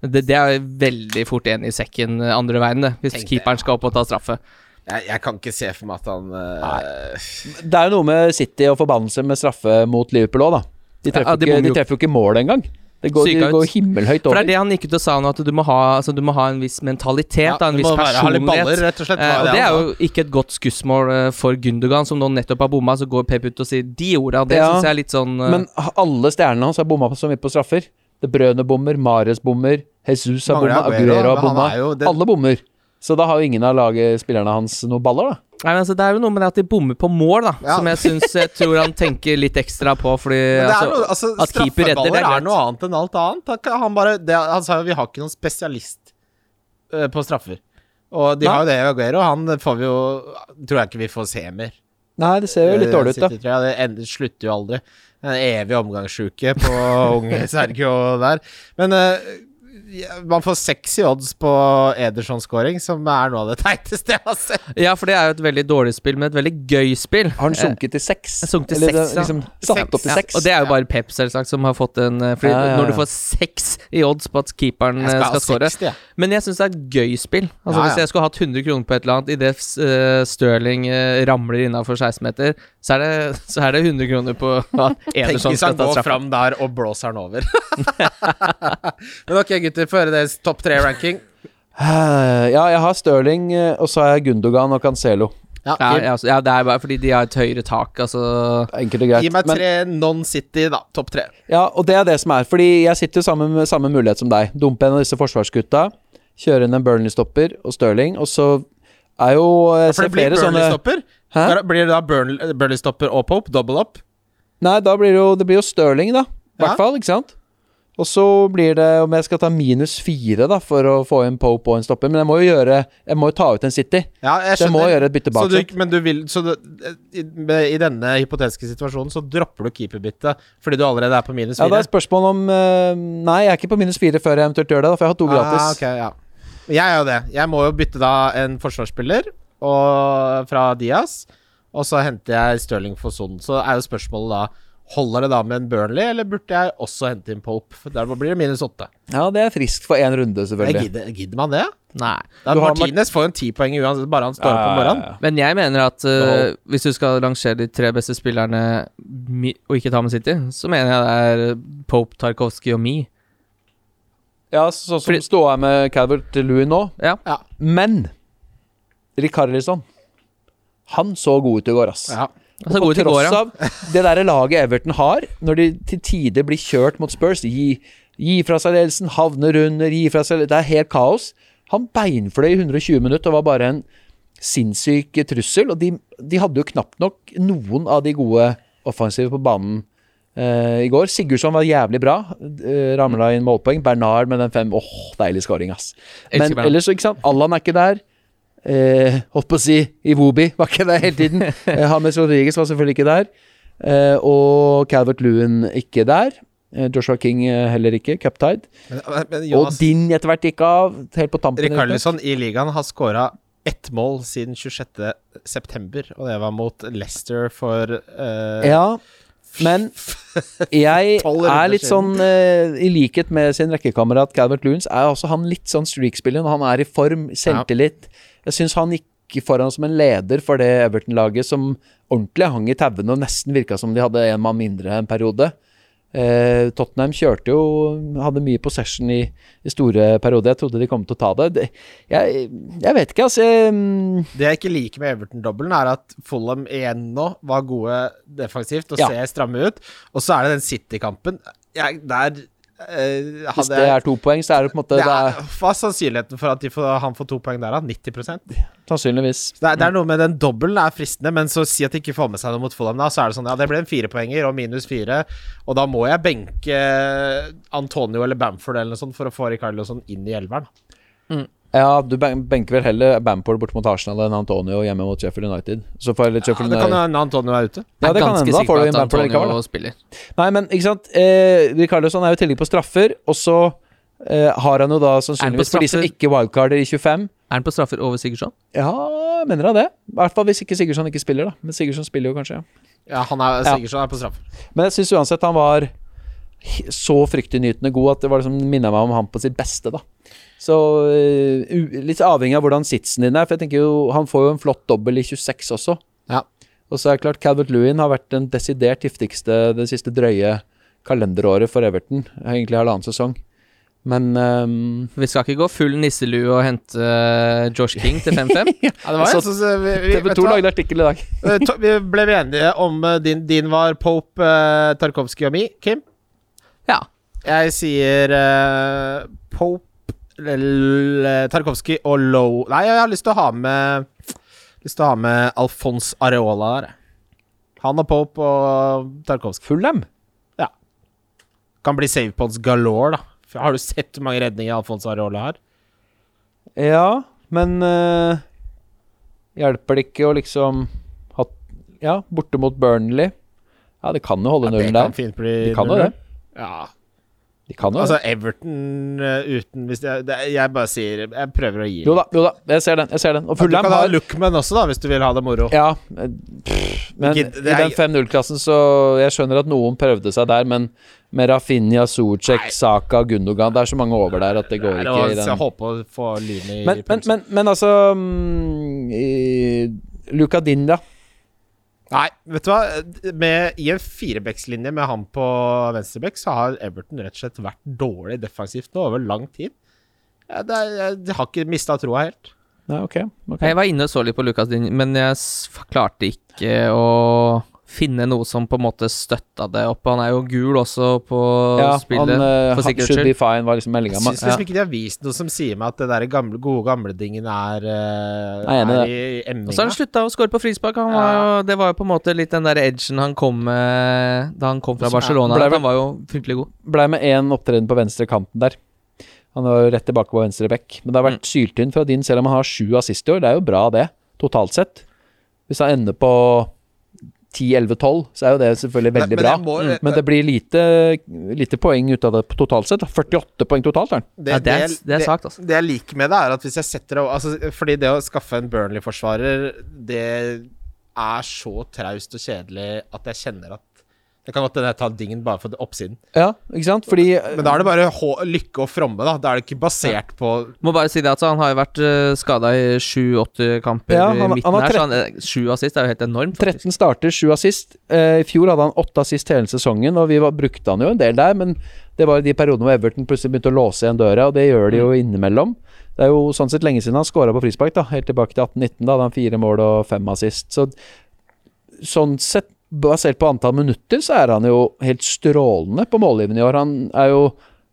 det, det er veldig fort én i sekken eh, andre veien, det. Hvis Tenkte keeperen skal opp og ta straffe. Jeg, jeg kan ikke se for meg at han uh... Det er jo noe med City og forbannelse med straffe mot Liverpool òg, da. De treffer, Ja, de ikke, de treffer jo ikke mål engang. Det går, det går himmelhøyt For det er det han gikk ut og sa nå, at du må ha, altså, du må ha en viss mentalitet, ja, da, en viss personlighet. baller, rett og slett. Eh, og det er jo ikke et godt skussmål eh, for Gundogan, som nå nettopp har bomma. Så går Pep ut og sier de orda. Det Ja, syns jeg er litt sånn uh... Men alle stjernene hans har bomma så mye på straffer. Det Brøne bommer, Mares bommer, Jesus har bomma, Aguero, har bomma. Alle bommer. Så da har jo ingen av laget, spillerne hans noen baller, da. Nei, men altså, Det er jo noe med det at de bommer på mål, da. Ja. Som jeg syns jeg tror han tenker litt ekstra på, fordi altså, noe, altså, at keeper redder, det er straffeballer er, noe annet enn alt annet. Han, bare, det, han sa jo vi har ikke noen spesialist uh, på straffer. Og de Nei. har jo det i Aguero. Han får vi jo Tror jeg ikke vi får se mer. Nei, det ser jo litt Eh, dårlig ut, da. Ja. Det ender, slutter jo aldri. En evig omgangssjuke på unge [LAUGHS] Sergio der. Men ja, man får sexy odds på Ederson-scoring, som er noe av det [LAUGHS] teiteste jeg har sett. Ja, for det er jo et veldig dårlig spill, men et veldig gøy spill. Har han Eh, sunket til seks? sunket til seks, ja. liksom satt opp til Ja, seks? og det er jo bare Pep, selvsagt, som har fått en eh, Fordi Ja, ja, ja. når du får seks i odds på at keeperen Jeg eh, skal skal score 60. Men jeg syns det er et gøy spill. Altså Ja, Hvis jeg skulle hatt 100 kroner på et eller annet idet uh, Stirling uh, ramler innafor 16-meter, så, er det- så er det 100 kroner på at [LAUGHS] Tenk Ederson hvis skal han ta går straffe. fram der og blåser den over. [LAUGHS] Men ok, gutter, få høre deres topp tre-ranking. Eh, Ja, jeg har Stirling, eh, og så har jeg Gundogan og Cancelo. Ja, Ja, ja, altså, ja, det er bare fordi de har et høyere tak, altså. Enkelt og greit. Gi meg Men- tre non-City, da. Topp tre. Ja, og det er det som er. Fordi jeg sitter jo sammen med samme mulighet som deg. Dumpe en av disse forsvarsgutta. Kjøre inn en Burnley-stopper og Stirling. Og så er jo eh, For ser det blir flere sånne Da Blir det da Burn- Burnley-stopper og Pope? Double up? Nei, da blir det jo, det blir jo Stirling, da. I hvert fall, ikke sant? Og så blir det om jeg skal ta minus fire da for å få en Pope og en stopper. Men jeg må jo gjøre Jeg må jo ta ut en City. Ja, jeg Så jeg må gjøre et bytte Så bak. du, men du vil Så du, i, i denne hypotetiske situasjonen så dropper du keeperbyttet fordi du allerede er på minus Ja, det er spørsmål om eh, Nei, jeg er ikke på minus fire før jeg eventuelt gjør det, da, for jeg har to gratis. Ah, okay, ja. Jeg er jo det. Jeg må jo bytte da en forsvarsspiller og, fra Diaz, og så henter jeg Stirling for Son. Så er jo spørsmålet da Holder det da med en Burnley, eller burde jeg også hente inn Pope? For Der blir det minus åtte. Ja, det er friskt for én runde, Jeg selvfølgelig. Gidder, gidder man det? Nei. Da Du Martinez får jo en ti poeng uansett, bare han står opp om morgenen. Ja, ja, ja. Men jeg mener at uh, hvis du skal rangere de tre beste spillerne og ikke ta med City, så mener jeg det er Pope, Tarkovskij og Me. Ja, så- sånn som Fordi- ståa med Calvert Louis nå. Ja. Men Rikarlison Han så god ut i går, ass. Ja. Altså, på tross av det der laget Everton har, når de til tider blir kjørt mot Spurs Gi, gi fra seg ledelsen, havner under, gi fra seg Det er helt kaos. Han beinfløy i 120 minutter og var bare en sinnssyk trussel. Og de, de hadde jo knapt nok noen av de gode offensive på banen eh, i går. Sigurdsson var jævlig bra. Uh, Ramla inn målpoeng. Bernard med den fem Åh, deilig scoring, ass. Men ellers, ikke sant. Allan er ikke der. Eh, holdt på å si Iwobi [LAUGHS] var ikke der hele tiden. Hames James Rodriguez var selvfølgelig ikke der. Eh, og Calvert Lewin ikke der. Eh, Joshua King eh, heller ikke. Men Og Din etter hvert gikk av. Helt på tampen. Rikarlison i ligaen har skåra ett mål siden 26. september, og det var mot Leicester for uh, Ja, men [LAUGHS] jeg er litt sånn uh, I likhet med sin rekkekamerat Calvert Loons er også han litt sånn streak-spiller. når Han er i form, selvtillit. Jeg syns han gikk foran som en leder for det Everton-laget som ordentlig hang i tauene og nesten virka som de hadde en mann mindre en periode. Eh, Tottenham kjørte jo Hadde mye possession i, i store perioder. Jeg trodde de kom til å ta det. det jeg, jeg vet ikke, altså. Jeg, mm, Det jeg ikke liker med Everton-dobbelen, er at Fulham igjen nå var gode defensivt og Ja. ser stramme ut. Og så er det den City-kampen. Der eh, hvis det er to poeng, så er det på en måte er, Hva er sannsynligheten for at de får, han får to poeng der, da? 90 Sannsynligvis. Det, er, det er noe med den dobbelen er fristende, men så si at de ikke får med seg noe mot Fulham, da, så er det sånn Ja, det ble en firepoenger og minus fire, og da må jeg benke Antonio eller Bamford eller noe sånt for å få Ricardo sånn inn i elveren. Ja, du benker vel heller Bamford bort mot Arsenal enn Antonio hjemme mot Sheffield United. Så får heller Ja, det kan hende Antonio er ute. Ja, det kan hende. Da får du inn Bamford likevel. Spiller. Nei, men ikke sant. Eh, Ricarlison er jo i tillegg på straffer, og så eh, har han jo da sannsynligvis For de som ikke wildcarder i 25 Er han på straffer over Sigurdsson? Ja, mener han det. I hvert fall hvis ikke Sigurdsson ikke spiller, da. Men Sigurdsson spiller jo kanskje. Ja, han er Ja. Sigurdsson er på straff. Men jeg syns uansett han var så fryktinngytende god at det var liksom minna meg om han på sitt beste, da. Så uh, litt avhengig av hvordan sitsen din er, for jeg tenker jo han får jo en flott dobbel i 26 også. Ja. Og så er det klart Calvert Lewin har vært den desidert giftigste det siste drøye kalenderåret for Everton. Egentlig halvannen sesong. Men um, Vi skal ikke gå full nisselue og hente eh, Josh King til 5-5. [LAUGHS] Ja, det var Så- en som så vi, vi, vet TV du 2 lagde artikkel i dag. Eh, Vi ble enige om eh, din, din var Pope, uh, Tarkovskij og mi, Kim? Ja. Jeg sier uh, Pope, Tarkovskij og Low Nei, jeg har lyst til å ha med Lyst til å ha med Alfons Areola der. Han og Pope og Tarkovskij. Fulham? Kan bli savepods galore, da. Har du sett hvor mange redninger Alfons Areola har? Ja, men uh, hjelper det ikke å liksom ha Ja, borte mot Burnley. Ja, det kan jo holde ja, nullen kan der. fint bli De kan jo det. Ja. De kan jo Altså. Everton eh, uten hvis jeg, jeg bare sier Jeg prøver å gi Jo da, jo da. Jeg ser den. jeg ser den Og Du Fulham kan ha har Lookman også, da, hvis du vil ha det moro. Ja, pff, men Gid, er, i den 5-0-klassen så Jeg skjønner at noen prøvde seg der, men med Rafinha, Socek, Saka, Gundogan Det er så mange over der at det går Nei, det ikke i den Jeg håper å få lyn i Men, men, men, men altså um, Luca Dinda Nei, vet du hva? Med, I en firebeckslinje med han på venstreback, så har Everton rett og slett vært dårlig defensivt nå over lang tid. Ja, det er, jeg, har ikke mista troa helt. Nei, ok, ok. Jeg var inne og så litt på Lukas Din, men jeg klarte ikke å finne noe som på en måte støtta det opp. Han er jo gul også på Ja, han spillet, eh, for han sikkerhets should skyld. be fine, var liksom meldinga. Jeg syns liksom ikke de har vist noe som sier meg at det der gamle, gode gamledingen er, uh, er i er i Og så har han emninga. slutta å score på frispark. Han var jo, det var jo på en måte litt den der edgen han kom med da han kom fra Barcelona. ble Han var jo fryktelig god. Blei med én opptreden på venstre kanten der. Han var jo rett tilbake på venstre bekk. Men det har vært syltynn fra din, selv om han har sju assist i år. Det er jo bra, det, totalt sett. Hvis han ender på 10-11-12, så er jo det selvfølgelig veldig men bra. jeg må- Mm. Men det blir lite, lite poeng ut av det totalt sett. 48 poeng totalt, er han. Ja, det er- det er sagt, altså. Det jeg liker med det, er at hvis jeg setter det altså, Fordi det å skaffe en Burnley-forsvarer, det er så traust og kjedelig at jeg kjenner at Det kan godt hende jeg tar dingen bare for oppsiden. Ja, ikke sant? Fordi Men da er det bare lykke og fromme, da. Da er det ikke basert på Må bare si det at Han har jo vært uh, skada i sju-åtte kamper Ja, i han- midten han her, så han, eh, sju assist er jo helt enormt. faktisk. 13 starter, 7 assist. Eh, I fjor hadde han 8 assist hele sesongen, og vi var, brukte han jo en del der, men det var i de periodene hvor Everton plutselig begynte å låse igjen døra, og det gjør de jo innimellom. Det er jo sånn sett lenge siden han scora på frispark, da. Helt tilbake til 18-19. Da hadde han fire mål og fem assist. Så sånn sett, basert på antall minutter, så er han jo helt strålende på målgivende i år. Han er jo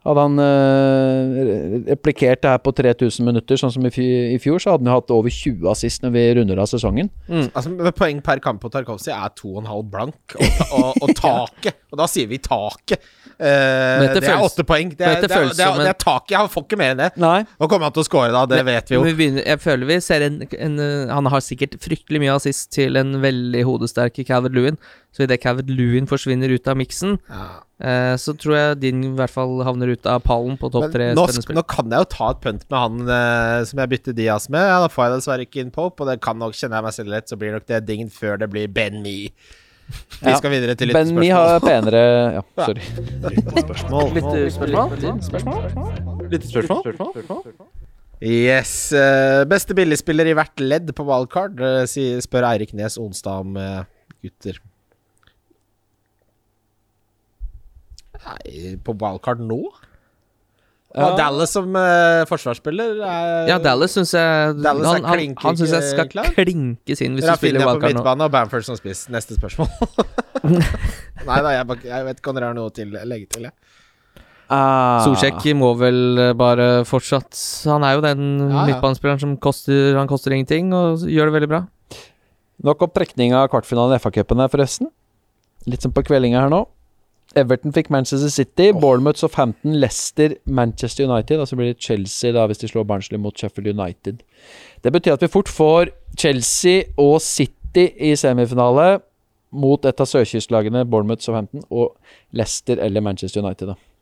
hadde han eh, replikert det her på 3000 minutter, sånn som i, i fjor, så hadde han hatt over 20 assist når vi runder av sesongen. Altså med Poeng per kamp på Tarkovsky er 2,5 blank, og, og, og taket Og da sier vi taket. Eh, det er åtte poeng. Det er, det, er, det, er, det er taket. Jeg får ikke mer enn det. Nei. Nå kommer han til å score, da. Det vet vi jo. Vi begynner, jeg føler vi ser en, en uh, Han har sikkert fryktelig mye assist til en veldig hodesterk Calvert Lewin. Så idet Calvert Lewin forsvinner ut av miksen, eh, så tror jeg din i hvert fall havner ut av pallen på topp tre nå, nå kan jeg jo ta et punt med han eh, som jeg bytter Diaz med. Ja, da får jeg dessverre ikke inn Pope, og det kan nok, kjenner jeg meg selv rett, så blir nok det dingen før det blir Ben Me. Vi skal videre til Ben Me lyttespørsmål. har penere Ja, [LAUGHS] sorry. Yes. eh, beste billigspiller i hvert ledd på wildcard, eh, spør Eirik Nes onsdag om gutter. Nei, på wildcard nå? Ja. Og Dallas som uh, forsvarsspiller er Ja, Dallas syns jeg Dallas han, han, klink- han synes jeg skal klar. klinkes inn hvis du spiller på wildcard nå. midtbane og Bamford som spiss. Neste spørsmål. [LAUGHS] [LAUGHS] Nei da, jeg, jeg vet ikke om dere har noe til legge til. Jeg. Ah. Solsjekk må vel bare fortsatt Han er jo den Ja, ja. midtbanespilleren som koster Han koster ingenting, og gjør det veldig bra. Nok opp trekning av kvartfinalen i FA-cupene, forresten. Litt som på kveldinga her nå. Everton fikk Manchester City, Bournemouth, Southampton, Leicester, Manchester United. Og så blir det Chelsea da hvis de slår Barnsley mot Sheffield United. Det betyr at vi fort får Chelsea og City i semifinale mot et av sørkystlagene, Bournemouth, Southampton, og Leicester eller Manchester United. da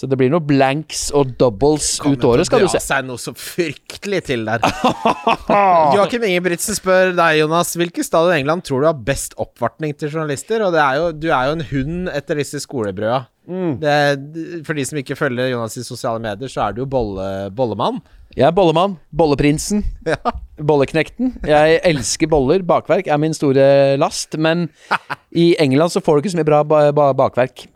Så det blir noe blanks og doubles ut året, skal du se. Det seg noe så fryktelig til der. [LAUGHS] Joakim Ingebrigtsen spør deg, Jonas, hvilke stad i England tror du har best oppvartning til journalister? Og det er jo, du er jo en hund etter disse skolebrøda. Mm. Det, for de som ikke følger Jonas i sosiale medier, så er du jo bolle, bollemann. Jeg er bollemann. Bolleprinsen. Ja. Bolleknekten. Jeg elsker boller. Bakverk er min store last. Men i England så får du ikke så mye bra ba ba bakverk.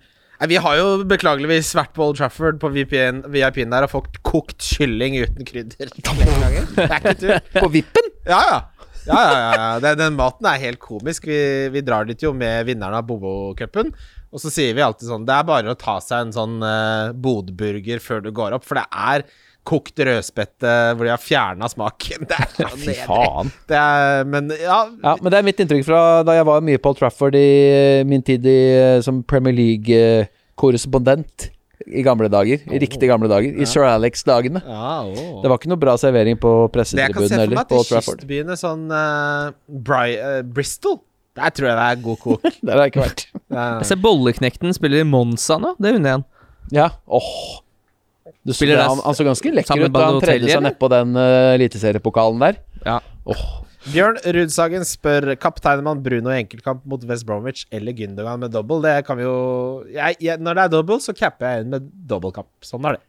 Nei, Vi har jo beklageligvis vært på Old Trafford på VPN VIP-en der og fått kokt kylling uten krydder. [LAUGHS] Det er ikke tull. På vippen? Ja, ja. Ja, ja, ja, ja. Den, den maten er helt komisk. Vi, vi drar dit jo med vinneren av Bobo-cupen. Og så sier vi alltid sånn Det er bare å ta seg en sånn uh, bodburger før du går opp, for det er kokt rødspette hvor de har fjerna smaken. [LAUGHS] Det er Fy faen. Det er, men ja, Ja, men det er mitt inntrykk fra da jeg var mye på Old Trafford i eh, min tid i, eh, som Premier League-korrespondent i gamle dager. I riktig gamle dager. I Sir Alex-dagene. ja oh. Det var ikke noe bra servering på Det jeg kan se for meg, heller at i kystbyene sånn uh, Bri uh, Bristol Der tror jeg det er god kok. [LAUGHS] Der har jeg ikke vært. Det Jeg ser Bolleknekten spiller i Monza nå. Det unner jeg han. Ja, åh du, Spiller det, han, han så ganske lekker ut da han tredde seg nedpå den uh, eliteseriepokalen der. Ja. Oh. Bjørn Rudsagen spør kapteiner man Bruno i enkeltkamp mot West Bromwich eller Gündogan med double. Det kan vi jo jeg, jeg, Når det er double, så capper jeg inn med dobbeltkamp. Sånn er det.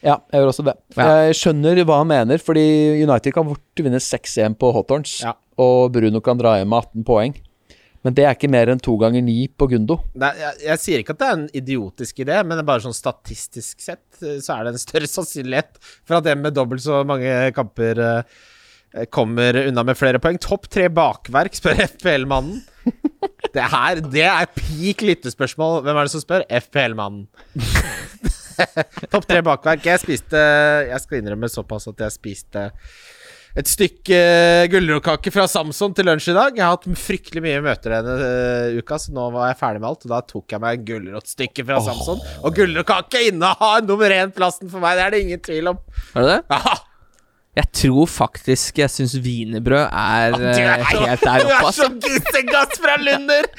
Ja, jeg gjør også det. Ja. Jeg skjønner hva han mener, fordi United kan fort vinne 6-1 på Hawthorns, Ja. og Bruno kan dra hjem med 18 poeng. Men det er ikke mer enn to ganger ni på Gundo. Nei, jeg, jeg sier ikke at det er en idiotisk idé, men det er bare sånn statistisk sett eh, så er det en større [LAUGHS] sannsynlighet for at en med dobbelt så mange kamper eh, kommer unna med flere poeng. Topp tre bakverk, [LAUGHS] spør FPL-mannen. Det her, det er peak lyttespørsmål. Hvem er det som spør? FPL-mannen. [LAUGHS] Topp tre bakverk. Jeg spiste Jeg skal innrømme såpass at jeg spiste et stykke gulrotkake fra Samson til lunsj i dag. Jeg har hatt fryktelig mye møter denne eh, uka, så nå var jeg ferdig med alt. Og da tok jeg meg et gulrotstykke fra Samson. Og gulrotkake innehar nummer én-plassen for meg, det er det ingen tvil om. Er det det? Ja, Jeg tror faktisk jeg syns wienerbrød er eh, er helt der du er som så gissegass fra Lunder! [LAUGHS]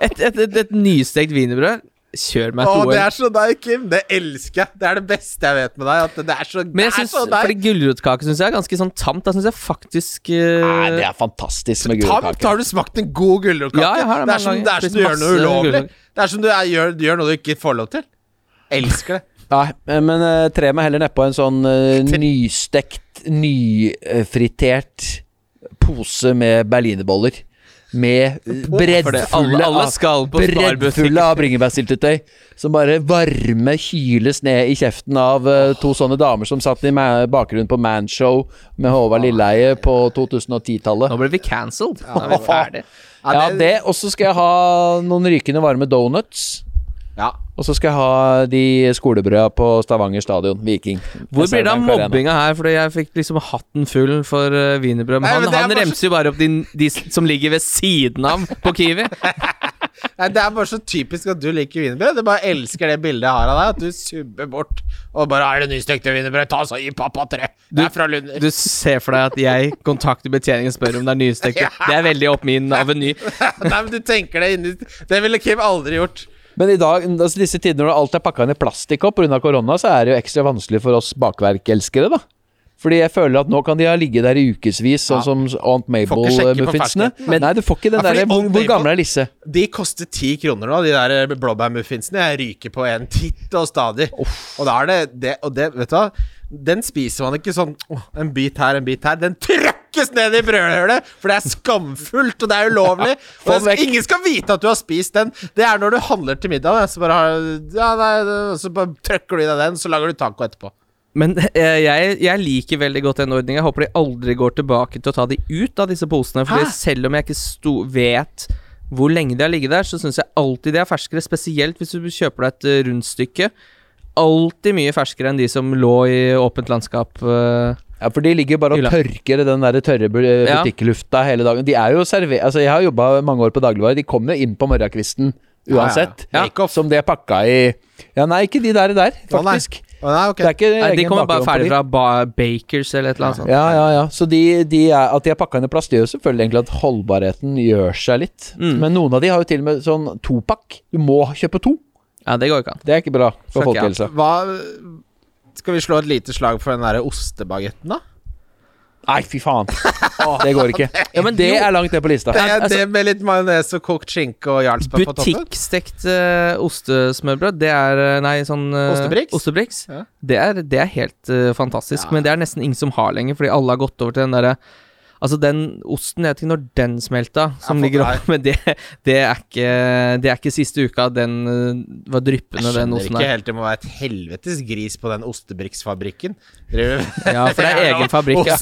Et, et, et, et nystekt wienerbrød. Kjør meg Å, to det år. er så deg, Kim. Det elsker jeg. Det er det beste jeg vet med deg. At det er så, Men jeg synes, så fordi deg. gulrotkake syns jeg er ganske sånn tamt. Da syns jeg faktisk uh... Nei, det er fantastisk med gulrotkake. Tamt, har du smakt en god gulrotkake? Ja, det det, er som, det er som du gjør noe ulovlig. Det er som du er, gjør, du gjør noe du ikke får lov til. Elsker det. [LAUGHS] Nei, men uh, tre meg heller nedpå en sånn uh, nystekt, nyfritert pose med berlinerboller. Med breddfulle alle, alle av. Breddfulle av bringebærsyltetøy. Som bare varme kyles ned i kjeften av uh, to sånne damer som satt i bakgrunnen på Manshow med Håvard Lilleheie på 2010-tallet. Nå ble vi cancelled. Nå er vi ferdig. Ja, det. Og så skal jeg ha noen rykende varme donuts. Ja. Og så skal jeg ha de skolebrøda på Stavanger stadion, Viking. Hvor blir det av mobbinga her? Fordi jeg fikk liksom hatten full for uh, wienerbrød. Men Nei, han, men han bare remser jo bare opp de, de som ligger ved siden av på Kiwi. [LAUGHS] Nei, Det er bare så typisk at du liker wienerbrød. Du bare elsker det bildet jeg har av deg. At du subber bort og bare 'Er det nystekte wienerbrød? Ta så gi pappa tre!' Det er fra Lunder. Du ser for deg at jeg kontakter betjeningen og spør om det er nystekt. [LAUGHS] Det er veldig opp min [LAUGHS] aveny. Nei, men du tenker det inni Det ville Kim aldri gjort. Men i dag, altså disse tider når alt er pakka inn i plastikkopp pga. korona, så er det jo ekstra vanskelig for oss bakverkelskere, da. Fordi jeg føler at nå kan de ha ligget der i ukevis, sånn Ja. som Aunt Mabel-muffinsene. fersken. Nei, du får ikke den Ja, der hvor, hvor gammel er Lisse? De koster ti kroner nå, de der blåbærmuffinsene. Jeg ryker på en titt og stadig. Og da er det, det Og det, vet du hva? Den spiser man ikke sånn oh, en bit her, en bit her. Den trøkker trøkkes ned i brødhølet, for det er skamfullt, og det er ulovlig. Ja, Og ingen skal vite at du har spist den. Det er når du handler til middag, så bare, har, ja, nei, så bare trykker du i deg den, så lager du taco etterpå. Men eh, jeg, jeg liker veldig godt den ordningen. Jeg håper de aldri går tilbake til å ta de ut av disse posene. Fordi Hæ? selv om jeg ikke sto, vet hvor lenge de har ligget der, så syns jeg alltid de er ferskere. Spesielt hvis du kjøper deg et eh, rundstykke. Alltid mye ferskere enn de som lå i åpent landskap. eh. Ja, for de ligger bare og Hylla. tørker den der tørre Ja. butikklufta hele dagen. De er jo server... Altså, jeg har jobba mange år på dagligvare. De kommer inn på morgenkvisten uansett. Ja, ja. Som de er pakka i Ja, nei, ikke de der, der faktisk. Å, nei, ok. Det er ikke Nei, de kommer bare ferdig fra ba Bakers eller et eller annet sånt. Ja, ja, ja. Så de, de er, at de er pakka inn i plast, gjør jo selvfølgelig egentlig at holdbarheten gjør seg litt. Mm. Men noen av de har jo til og med sånn topakk. Du må kjøpe to. Ja, det går ikke an. Det er ikke bra for folkehelsa. Hva Skal vi slå et lite slag for den derre ostebagetten, da? Nei, fy faen. det går ikke. Ja, men det er langt ned på lista. Det er altså- det med litt majones og kokt skinke og jarlsberg på toppen? Butikkstekt uh, ostesmørbrød, det er eh, Nei, sånn uh, Ostebriks? Ostebriks. Ja. Det, er, det er helt uh, fantastisk, Ja. men det er nesten ingen som har lenger, fordi alle har gått over til den derre Altså, den osten, jeg vet ikke når den smelta, som ligger oppe, med det, det, er ikke, det er ikke siste uka den eh, var dryppende, den osten der. Jeg skjønner ikke helt Det må være et helvetes gris på den ostebriksfabrikken. [LAUGHS] Ja, for det er [LAUGHS] egen fabrikk, ja.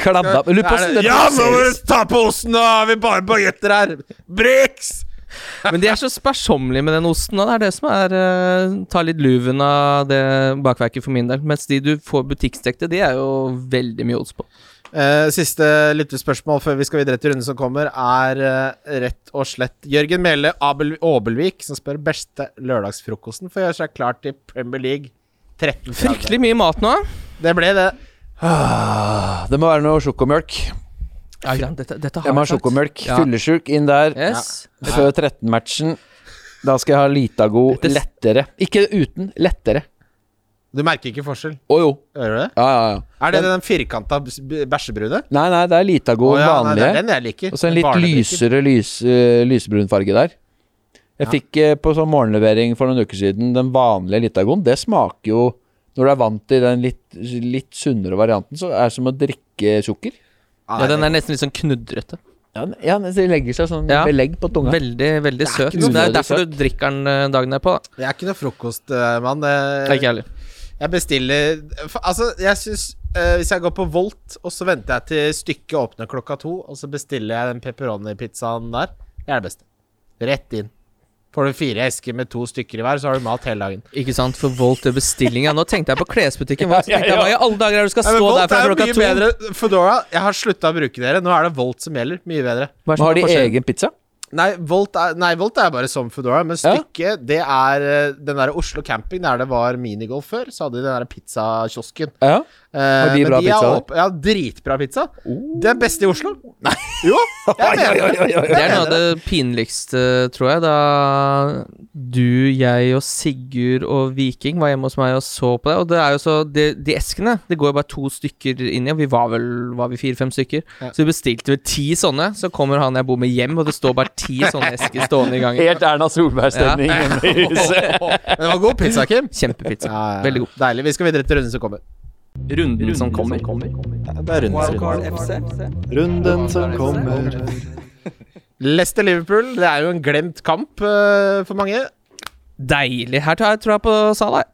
Kladda det Ja, nå må du ta på osten! Nå har vi bare bagetter her! Brix! [LAUGHS] Men de er så sparsommelige med den osten, og det er det som er uh, Tar litt luven av det bakverket for min del. Mens de du får butikkstekte, de er jo veldig mye ost på. Eh, siste lyttespørsmål før vi skal videre til runden som kommer, er uh, rett og slett Jørgen Mele Abel Åbelvik som spør beste lørdagsfrokosten for å gjøre seg klar til Premier League 13. Fryktelig mye mat nå. Det ble det. Ah, Det må være noe sjokomjølk. Ja, ja, dette, dette har Jeg må ha sjokomjølk. Ja. Fyllesjuk inn der. Yes. Før 13-matchen. Da skal jeg ha Litago lettere. Ikke uten, lettere. Du merker ikke forskjell, Å jo. gjør du det? Ja, ja, ja. Er det den firkanta bæsjebrune? Nei, nei, det er Litago oh, ja, nei, det er den jeg liker. Og så en litt lysere lys, uh, lysebrun farge der. Jeg Ja. fikk uh, på sånn morgenlevering for noen uker siden den vanlige Litagoen. Det smaker jo Når du er vant til den litt, litt sunnere varianten, så er det som å drikke sukker. Ja, den er nesten litt sånn knudrete. Ja, den- ja det legger seg sånn Ja. belegg på tunga. Veldig, veldig er søt. ikke noe Det er derfor du drikker den eh, dagen derpå. da. Jeg er ikke noe frokostmann. Det er ikke jeg heller. Jeg bestiller for, Altså, jeg syns uh, Hvis jeg går på Volt, og så venter jeg til stykket åpner klokka to, og så bestiller jeg den pepperoni-pizzaen der, det er det beste. Rett inn. Får du fire esker med to stykker i hver, så har du mat hele dagen. Ikke sant, for Volt er bestillinga. Nå tenkte jeg på klesbutikken. Hva, [LAUGHS] ja, Ja, ja, i alle dager er det du skal stå Volt der fra klokka to? bedre. Fedora, jeg har slutta å bruke dere. Nå er det Volt som gjelder. Mye bedre. Hva er Har de egen pizza? Nei, Volt er, nei, Volt er bare som Foodora, men Ja. stykket, det er eh, den der Oslo camping der det var minigolf før, så hadde de den der pizzakiosken. Ja. Eh, Har de men bra de pizza åp- Ja, dritbra pizza. Det er beste i Oslo. Nei. [LAUGHS] Jo, jeg mener det. Det er noe av det pinligste, tror jeg, da du, jeg og Sigurd og Viking var hjemme hos meg og så på det. Og det er jo så De, de eskene, det går jo bare to stykker inn i, og vi var vel var vi fire-fem stykker. Ja. Så vi bestilte vel ti sånne. Så kommer han jeg bor med hjem, og det står bare ti sånne esker stående i gangen. [LAUGHS] Helt Erna Solberg-stemning hjemme [LAUGHS] i huset. Men det var god pizza, Kim. Kjempepizza. Ja, ja. Veldig god. Deilig. Vi skal videre til runden som kommer. Runden som kommer. Det er rundens runde. Runden som kommer. [LAUGHS] Leicester-Liverpool, det er jo en glemt kamp uh, for mange. Deilig. Her tar jeg tror jeg på Salah.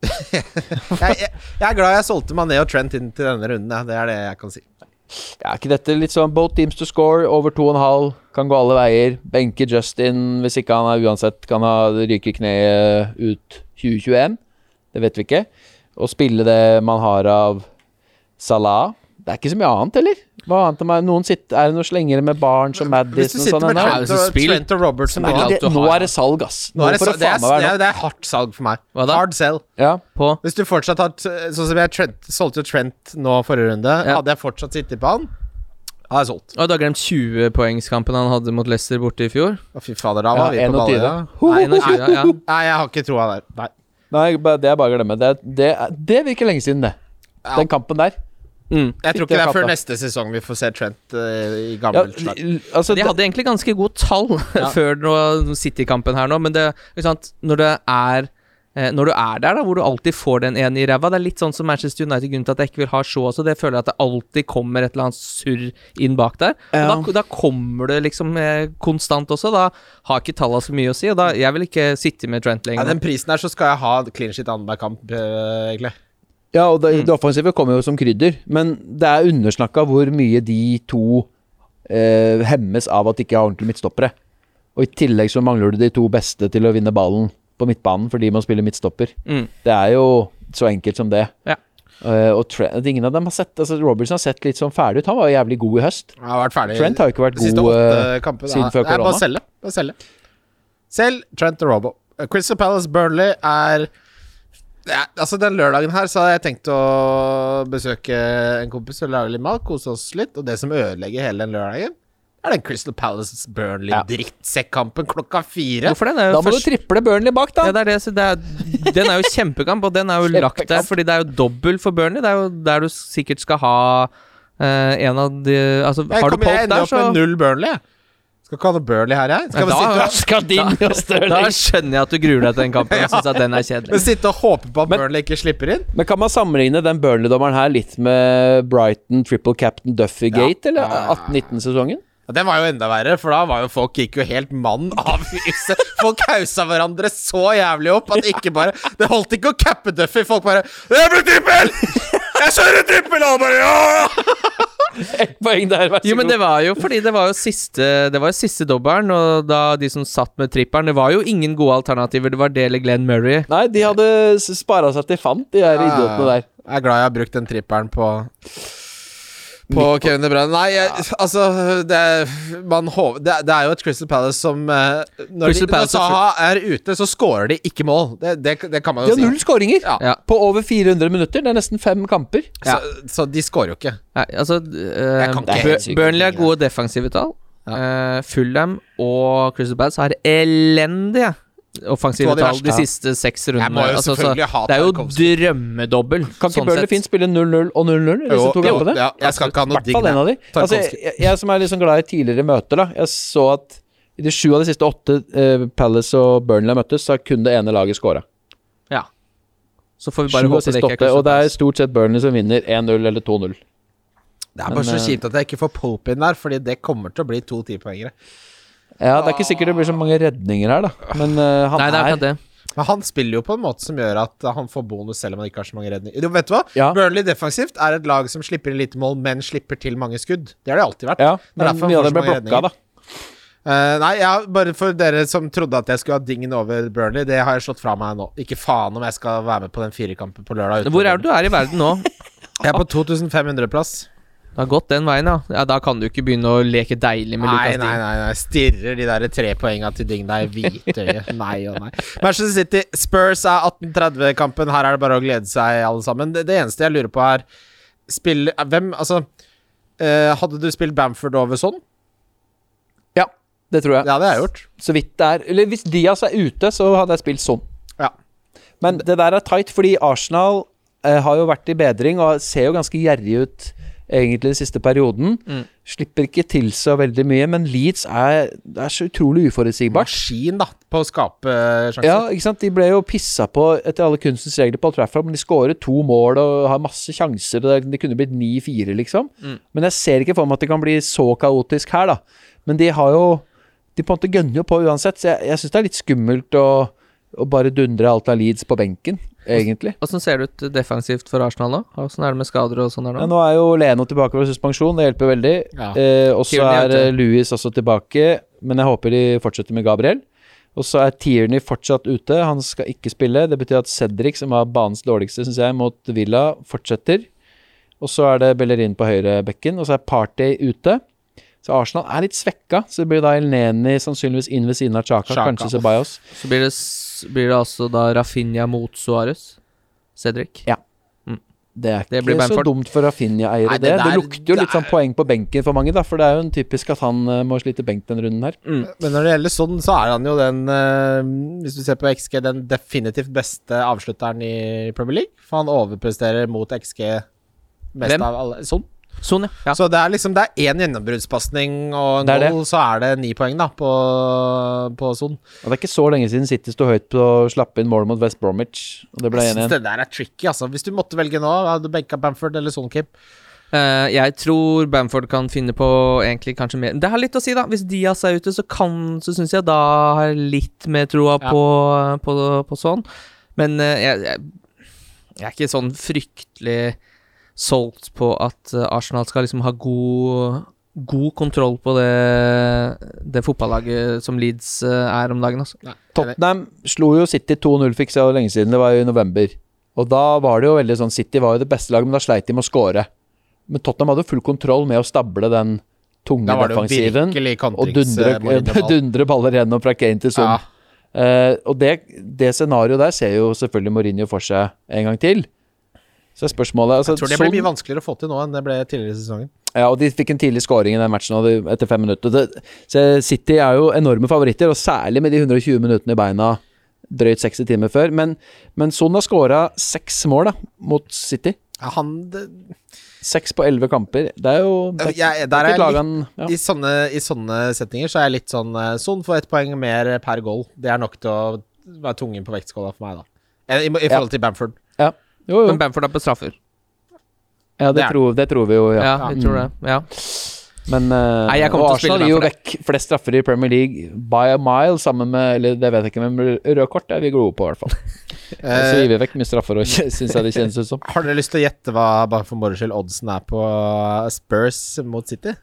[LAUGHS] Jeg, jeg, jeg er glad jeg solgte Mané og Trent inn til denne runden. Ja. Det er det jeg kan si. Ja, er ikke dette litt sånn both teams to score, over 2,5, kan gå alle veier. Benke Justin hvis ikke han er uansett kan ha ryke kneet ut 2021. Det vet vi ikke. Og spille det man har av Salah. Det er ikke så mye annet, eller? Hva annet om noen sitter, Er det noen slengere med barn som Hvis du og sånn med ennå? Trent og, og Robertson Nei, det, nå er det salg, ass. Nå er det, det, er, er, det er hardt salg for meg. Hva da? Hard sell. Ja. På Hvis du fortsatt har Sånn som jeg Trent, solgte jo Trent nå forrige runde. Ja. Hadde jeg fortsatt sittet på han, hadde jeg solgt. Og du har glemt 20-poengskampen han hadde mot Leicester borte i fjor? Å, fy fader, da Ja, var vi på ballen. Ja. Nei, ja. Nei, jeg har ikke troa der. Nei. Nei, det er bare å glemme. Det, det, er- det virker lenge siden, det. Ja. Den kampen der. Mm. Jeg tror Ikke det er før neste sesong vi får se Trent uh, i Ja, gammelt slag. altså, De hadde egentlig ganske gode tall [LAUGHS] Ja. før City-kampen her nå, men det, ikke sant? når det er når du er der, da, hvor du alltid får den ene i ræva. Det er litt sånn som Manchester United, grunnen til at jeg ikke vil ha Shaw også. Det føler jeg at det alltid kommer et eller annet surr inn bak der. Ja. Og da, da kommer det liksom eh, konstant også. Da har ikke tallene så mye å si. Og da, jeg vil ikke sitte med Trent lenger. Ja, den prisen her så skal jeg ha clean shit annenhver kamp, øh, egentlig. Ja, og det, Mm. det offensive kommer jo som krydder, men det er undersnakka hvor mye de to eh, hemmes av at de ikke har ordentlige midtstoppere. Og i tillegg så mangler du de to beste til å vinne ballen på midtbanen, for de må spille midtstopper. Mm. Det er jo så enkelt som det. Ja. Uh, og Trent, ingen av dem har sett altså Robertson har sett litt sånn ferdig ut. Han var jo jævlig god i høst. Har vært Trent har jo ikke vært god eh, kampene. siden før korona. Bare selge. Bare selge. Selv Trent og Robo. Uh, Crystal Palace Burnley er ja, Altså Den lørdagen her Så hadde jeg tenkt å besøke en kompis og lage litt mat, kose oss litt. Og det som ødelegger hele den lørdagen, er den Crystal Palace-Burnley-drittsekkampen klokka fire. Hvorfor det er jo Da må først- du triple Burnley bak, da! Ja, det er det, så det er, den er jo kjempekamp, og den er jo lagt der fordi det er jo dobbel for Burnley. Det er jo der du sikkert skal ha uh, en av de Altså, Jeg, har du kommer, jeg ender der, opp så med null Burnley. jeg. Skal ikke ha noe Burnley her, jeg. Skal da- sitte, [LAUGHS] Skal din da, [LAUGHS] Da skjønner jeg at du gruer deg til den kampen. Jeg [LAUGHS] syns at den er kjedelig. men sitte og håpe på at Men- Burnley ikke slipper inn? Men kan man sammenligne den Burnley-dommeren her litt med Brighton triple captain Duffy Gate, eller 18-19-sesongen? Ja, Den var jo enda verre, for da var jo folk gikk jo helt mann av huset. Folk hausa hverandre så jævlig opp at ikke bare Det holdt ikke å cappe Duffy. Folk bare 'Det ble trippel! Jeg kjører trippel!' Og bare ja! Poeng der, vær så Jo, men det var jo fordi det var jo siste Det var jo siste dobbelen, og da de som satt med trippelen Det var jo ingen gode alternativer. Det var det eller Glenn Murray. Nei, de hadde spara seg til fant, de her idiotene der. Jeg er glad jeg har brukt den trippelen på på Kevin De Bruyne. Nei, jeg, altså det er, man håper, det, er- det er jo et Crystal Palace som eh, Når, Crystal de, når Palace er Saha er ute, så scorer de ikke mål. Det, det, det kan man De jo har si. null skåringer Ja. Ja. på over 400 minutter. Det er nesten fem kamper. Så, så de scorer jo ikke. Nei, altså eh, ikke Burnley ting, gode defensive tall. Uh, Fulham og Crystal Palace har elendige offensive tall de de siste seks Jeg må rundene. jo Altså, så ha det er jo drømmedobbel. Kan ikke sånn Burnley fint spille 0-0 og 0-0 i disse Jo, to jo, kampene? ja, jeg skal ikke ha noe digg en av de. Altså, jeg, jeg som er litt sånn glad i tidligere møter, da. Jeg så at i de sju av de siste åtte uh, Palace og Burnley har møttes, så har kun det ene laget scora. Ja. Så får vi bare håpe det ikke er og det er stort sett Burnley som vinner 1-0 eller 2-0. Det er bare så Men, så kjipt at jeg ikke får Pope inn der, Fordi det kommer til å bli to tipoengere. Ja, det er ikke sikkert det blir så mange redninger her, da. Men uh, han Nei, det er er, det. Men han spiller jo på en måte som gjør at han får bonus selv om han ikke har så mange redninger. Jo, vet du hva? Ja. Burnley defensivt er et lag som slipper inn lite mål, men slipper til mange skudd. Det har det alltid vært. Ja, Det er men mye av det ble blokka, da. Uh, nei, ja, bare for dere som trodde at jeg skulle ha dingen over Burnley, det har jeg slått fra meg nå. Ikke faen om jeg skal være med på den firekampen på lørdag. Hvor er du er i verden nå? Jeg er på 2500-plass. Det har gått den veien, ja. ja. Da kan du ikke begynne å leke deilig med Nei, Lucas nei, Dean. nei, nei. Stirrer de der tre poenga til deg i hvitøyet. [LAUGHS] Nei og nei. Manchester City Spurs er 1830-kampen. Her er det bare å glede seg, alle sammen. Det, det eneste jeg lurer på, er Spiller Hvem Altså uh, Hadde du spilt Bamford over sånn? Ja, det tror jeg. Ja, Det hadde jeg gjort. Så vidt det er Eller hvis Diaz er ute, så hadde jeg spilt sånn. Ja. Men det der er tight, fordi Arsenal uh, har jo vært i bedring og ser jo ganske gjerrig ut egentlig den siste perioden. Mm. Slipper ikke til så veldig mye, men Leeds er, det er så utrolig uforutsigbart. Maskin, da, på å skape eh, sjanser. Ja, ikke sant? De ble jo pissa på etter alle kunstens regler på Old Trafford, men de skårer to mål og har masse sjanser. og det kunne blitt 9-4, liksom. Mm. Men jeg ser ikke for meg at det kan bli så kaotisk her, da. Men de har jo De på en måte gønner jo på uansett, så jeg, jeg syns det er litt skummelt å, å bare dundre alt av Leeds på benken, egentlig. Åssen ser det ut defensivt for Arsenal nå? Åssen er det med skader og sånn her Ja, nå? nå er jo Leno tilbake fra suspensjon, det hjelper veldig. Ja. Eh, og så er eh, Louis også tilbake, men jeg håper de fortsetter med Gabriel. Og så er Tierney fortsatt ute, han skal ikke spille. Det betyr at Cedric, som var banens dårligste, syns jeg, mot Villa, fortsetter. Og så er det Bellerin på høyre bekken, og så er Partey ute. Så Arsenal er litt svekka, så det blir da Elneni sannsynligvis inn ved siden av Chaka, Chaka. kanskje Ceballos. Så blir det, blir det altså da Rafinha mot Suárez. Cedric. Ja, Det er Det ikke så dumt for Rafinha-eiere, det. det Det, lukter jo litt sånn poeng på benken for mange, da, for det er jo en typisk at han uh, må slite benk den runden her. Men når det gjelder sånn, så er han jo den uh, Hvis du ser på XG, den definitivt beste avslutteren i Premier League. For han overpresterer mot XG mest Hvem? av alle. Sånn. Sånn, ja. ja. Så det er liksom Det er én gjennombruddspasning og en goal, så er det ni poeng, da, på, på Son. Og det er ikke så lenge siden City sto høyt på å slappe inn mål mot West Bromwich. Og det ble Jeg 1-1. det der er tricky, altså. Hvis du måtte velge nå, hadde du benka Bamford eller Son, Kim? Uh, jeg tror Bamford kan finne på egentlig kanskje mer Det har litt å si, da. Hvis Diaz er ute, så kan Så syns jeg da har litt mer troa Ja. på, på, på sånn. Men uh, jeg, jeg, jeg er ikke sånn fryktelig solgt på at eh, Arsenal skal liksom ha god God kontroll på det, det fotballaget som Leeds eh, er om dagen, altså. Nei, Tottenham slo jo City 2-0 fikk så lenge siden. Det var jo i november. Og da var det jo veldig sånn City var jo det beste laget, men da sleit de med å score. Men Tottenham hadde full kontroll med å stable den tunge defensiven. Og dundre, [LAUGHS] dundre baller gjennom fra Kane til Son. Ja. Uh, og det, det scenarioet der ser jo selvfølgelig Mourinho for seg en gang til. Så spørsmålet altså, Jeg tror det blir mye vanskeligere å få til nå enn det ble tidligere i sesongen. Ja, og de fikk en tidlig scoring i den matchen etter fem minutter. Det, så City er jo enorme favoritter, og særlig med de 120 minuttene i beina drøyt 60 timer før. Men, men Son har scora seks mål da, mot City. Ja, han det, Seks på elleve kamper. Det er jo det jeg, Der er litt, han ja. i, sånne, I sånne settinger så er jeg litt sånn eh, Son får ett poeng mer per goal. Det er nok til å være tungen på vektskåla for meg, da. Eh, I, i forhold til Bamford. ja. Jo, jo. Men Bamford er på straffer. Ja, det, det tror, det tror vi jo, ja. Ja, vi tror det. Ja. Men uh, Nei, Arsenal gir jo vekk flest straffer i Premier League by a mile, sammen med Eller det vet jeg ikke, men rød kort er vi gode på, i hvert fall. [LAUGHS] Så gir Eh, vi vekk mye straffer, [LAUGHS] syns jeg det kjennes ut som. har dere lyst til å gjette hva bare for moro skyld oddsen er på Spurs mot City?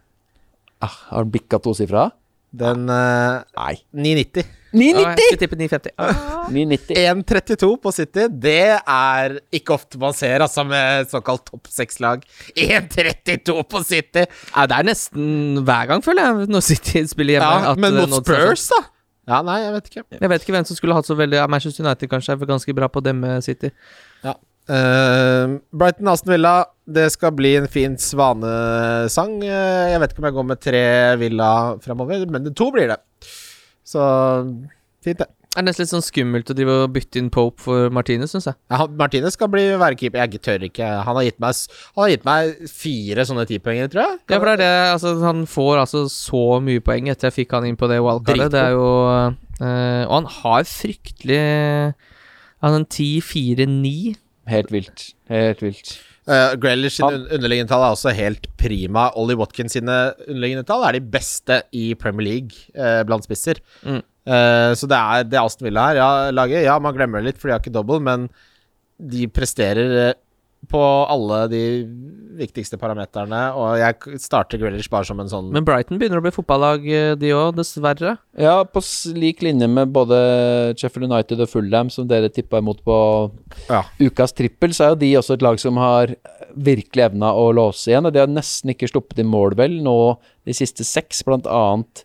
Ah, har den bikka tosifra? Den uh, Nei. 990. Ja, jeg 990! skal tippe 950. Ah. 990. 1,32 på City. Det er ikke ofte man ser, altså, med såkalt topp seks-lag. 1,32 på City! Ja, det er nesten hver gang, føler jeg, når City spiller hjemme. Ja, at men mot Spurs, da? Ja, nei, jeg vet ikke. Jeg vet ikke hvem som skulle hatt så veldig ja, Manchester United kanskje er ganske bra på dem med City. Uh, Brighton Aston Villa, det skal bli en fin svanesang. Eh, jeg vet ikke om jeg går med tre Villa fremover, men to blir det. Så fint, det. Det er nesten litt sånn skummelt å drive og bytte inn Pope for Martinez, syns jeg. Ja, Martinez skal bli være keeper. Jeg tør ikke. Han har gitt meg, han har gitt meg fire sånne tipoenger, tror jeg. Ja, for det er det altså, Han får altså så mye poeng etter jeg fikk han inn på det wildcardet. Det er jo øh, Og han har fryktelig Han har en 10-4-9. Helt vilt. Helt vilt. Uh, Grealish sine underliggende tall er også helt prima. Ollie Watkins sine underliggende tall er de beste i Premier League uh, blant spisser. Mm. Uh, så det er det Aston Villa her. Ja, laget, ja, man glemmer det litt, for de har ikke double, men de presterer på alle de viktigste parameterne. Og jeg starter Grealish bare som en sånn Men Brighton begynner å bli fotballag, eh, de òg, dessverre. Ja, på lik linje med både Sheffield United og Fulham, som dere tippa imot på Ja. ukas trippel, så er jo de også et lag som har virkelig evna å låse igjen. Og de har nesten ikke sluppet inn mål, vel, nå de siste seks, blant annet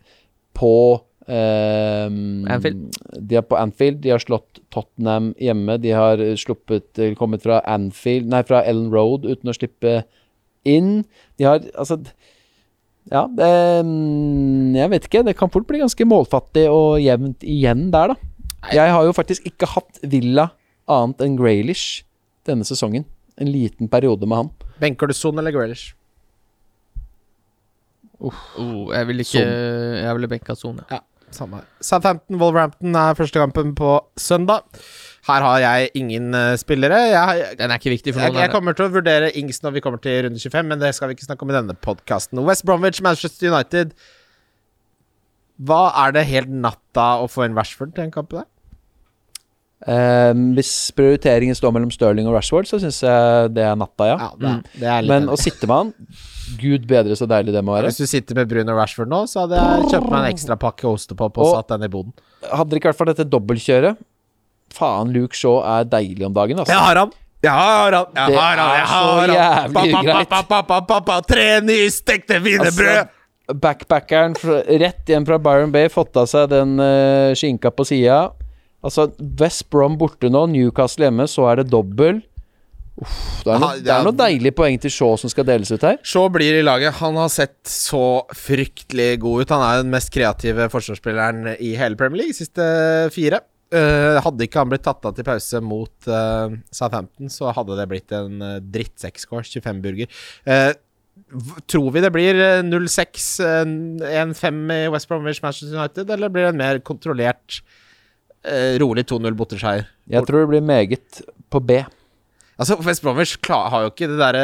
på Anfield. De er på Anfield. De har slått Tottenham hjemme. De har sluppet eh, kommet fra Anfield Nei, fra Ellen Road uten å slippe inn. De har altså ja, det, mm, jeg vet ikke. Det kan fort bli ganske målfattig og jevnt igjen der, da. Jeg har jo faktisk ikke hatt Villa annet enn Graylish denne sesongen. En liten periode med han. Benker du Son eller Grealish? Oh, jeg vil ikke Jeg ville benka Son, Ja, samme her. Southampton Wolverhampton er første kampen på søndag. Her har jeg ingen uh, spillere. Jeg, Den er ikke viktig for noen. jeg kommer til å vurdere Ings når vi kommer til runde 25, men det skal vi ikke snakke om i denne podkasten. West Bromwich, Manchester United. Hva er det helt natta å få inn Rashford til en kamp der? Ehm, hvis prioriteringen står mellom Stirling og Rashford, så syns jeg det er natta, ja. Ja, det, det er Men å sitte med han Gud bedre så deilig det må være. Hvis du sitter med Bruno Rashford nå, så hadde jeg kjøpt meg en ekstra pakke ostepop og Og- satt den i boden. Hadde dere ikke vært for dette dobbeltkjøret Faen, Luke Shaw er deilig om dagen, altså. Jeg har han! Jeg har han! Jeg Det har han! Jeg har han! jævlig Pa, pa, ugreit. pa, pa, pa, pa, pa, Tre nystekte wienerbrød! Altså, backpackeren rett hjem fra Byron Bay, fått av seg den uh, skinka på sida. Altså, West Brom borte nå, Newcastle hjemme, så er det dobbel. Uff, det, er noen Ja, er noe deilige poeng til Shaw som skal deles ut her. Shaw blir i laget. Han har sett så fryktelig god ut. Han er den mest kreative forsvarsspilleren i hele Premier League, siste fire. Uh, hadde ikke han blitt tatt av til pause mot uh, Southampton, så hadde det blitt en uh, drittsekkscore. 25 burger. Uh, Tror vi det blir eh, 0-6, eh, 1-5 i West Bromwich Manchester United, eller blir det en mer kontrollert, eh, rolig 2-0 borteseier? Jeg tror det blir meget på B. Altså, West Bromwich har jo ikke det derre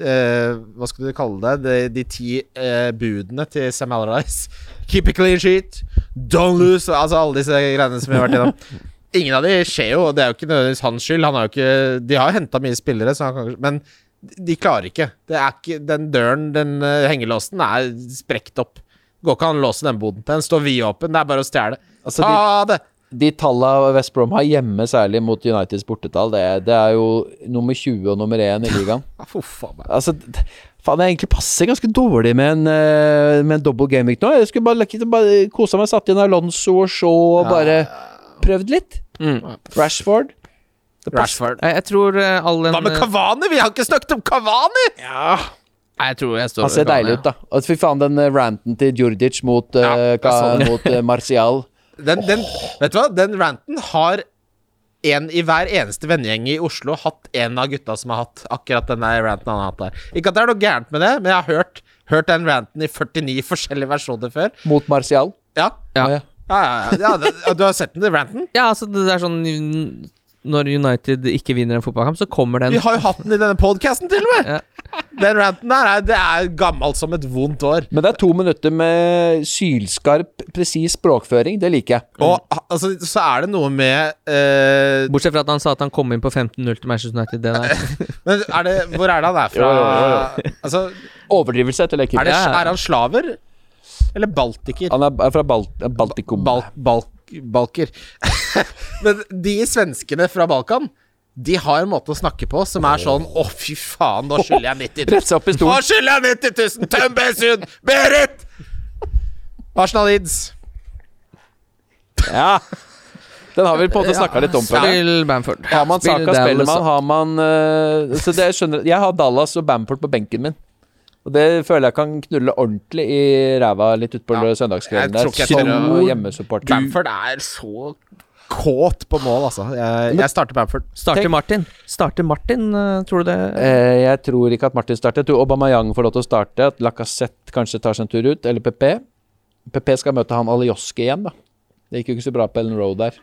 eh, Hva skal du kalle det? De, de ti eh, budene til Sam Allardyce. Keep it clean sheet, don't lose Altså alle disse greiene som vi har vært gjennom. [LAUGHS] Ingen av de skjer jo, og det er jo ikke nødvendigvis hans skyld. Han har jo ikke De har jo henta mye spillere, så han kan, men de klarer ikke. Det er ikke Den døren, den uh, hengelåsen, er sprekt opp. Går ikke an å låse den boden. Den står vidåpen. Det er bare å stjele. Altså, Ta ha det! De tallene West Brom har hjemme, særlig mot Uniteds bortetall, det, det er jo nummer 20 og nummer 1 i ligaen. [LAUGHS] For faen meg. Altså, faen, jeg egentlig passer ganske dårlig med en, eh, med en double game week nå. Jeg skulle bare, bare kosa meg, satt inn Alonso og Shaw og bare prøvd litt. Mm. Rashford. Rashford. Jeg, jeg tror eh, all den Hva med Kavani? Vi har ikke snakket om Kavani! Nei, Jeg tror jeg står Han ser deilig ut, da. Og fy faen, den eh, ranten til Djurdic mot, Ja, uh, sånn. mot uh, Martial. [LAUGHS] Den, den, vet du hva? Den ranten har en i hver eneste vennegjeng i Oslo hatt en av gutta som har hatt akkurat den ranten han har hatt der. Ikke at det er noe gærent med det, men jeg har hørt, hørt den ranten i 49 forskjellige versjoner før. Mot Martial. Ja, Ja. Ja. ja, ja, ja, ja det, Du har sett den, den ranten? Ja, altså det er sånn Når United ikke vinner en fotballkamp, så kommer den Vi har jo hatt den i denne podkasten, til og med! [LAUGHS] Ja. Den ranten der er, det er gammelt som et vondt år. Men det er to minutter med sylskarp, presis språkføring. Det liker jeg. Og altså, så er det noe med uh... Bortsett fra at han sa at han kom inn på 15-0 til Manchester United. Det der. [LAUGHS] Men er det, hvor er det han er fra? Jo, jo, Altså, Overdrivelse etter leker. er, det, er han slaver? Eller baltiker? Han er fra Balt Baltikum. Bal balk balker. [LAUGHS] Men de svenskene fra Balkan, de har en måte å snakke på som er sånn Å, fy faen, nå skylder jeg [LAUGHS] 90 000. Rett opp i Nå skylder jeg 90 000! Tøm Besund! Berit! Arsenal Leeds. Ja. Den har vi på en måte snakka litt om før. Spill Bamford. Har man Saka, spiller man, har man uh, Så det jeg skjønner Jeg har Dallas og Bamford på benken min. Og det føler jeg kan knulle ordentlig i ræva litt utpå Ja, søndagskvelden jeg tror ikke jeg hjemmesupporter. Bamford er så kåt på mål, altså. Jeg, jeg starter Bamford. Starter Tenk- Martin. Starter Martin, eh, tror du det? Eh, jeg tror ikke at Martin starter. Jeg tror Aubameyang får lov til å starte. At Lacassette kanskje tar seg en tur ut. Eller PP. PP skal møte han Alioski igjen, da. Det gikk jo ikke så bra på Ellen Road der.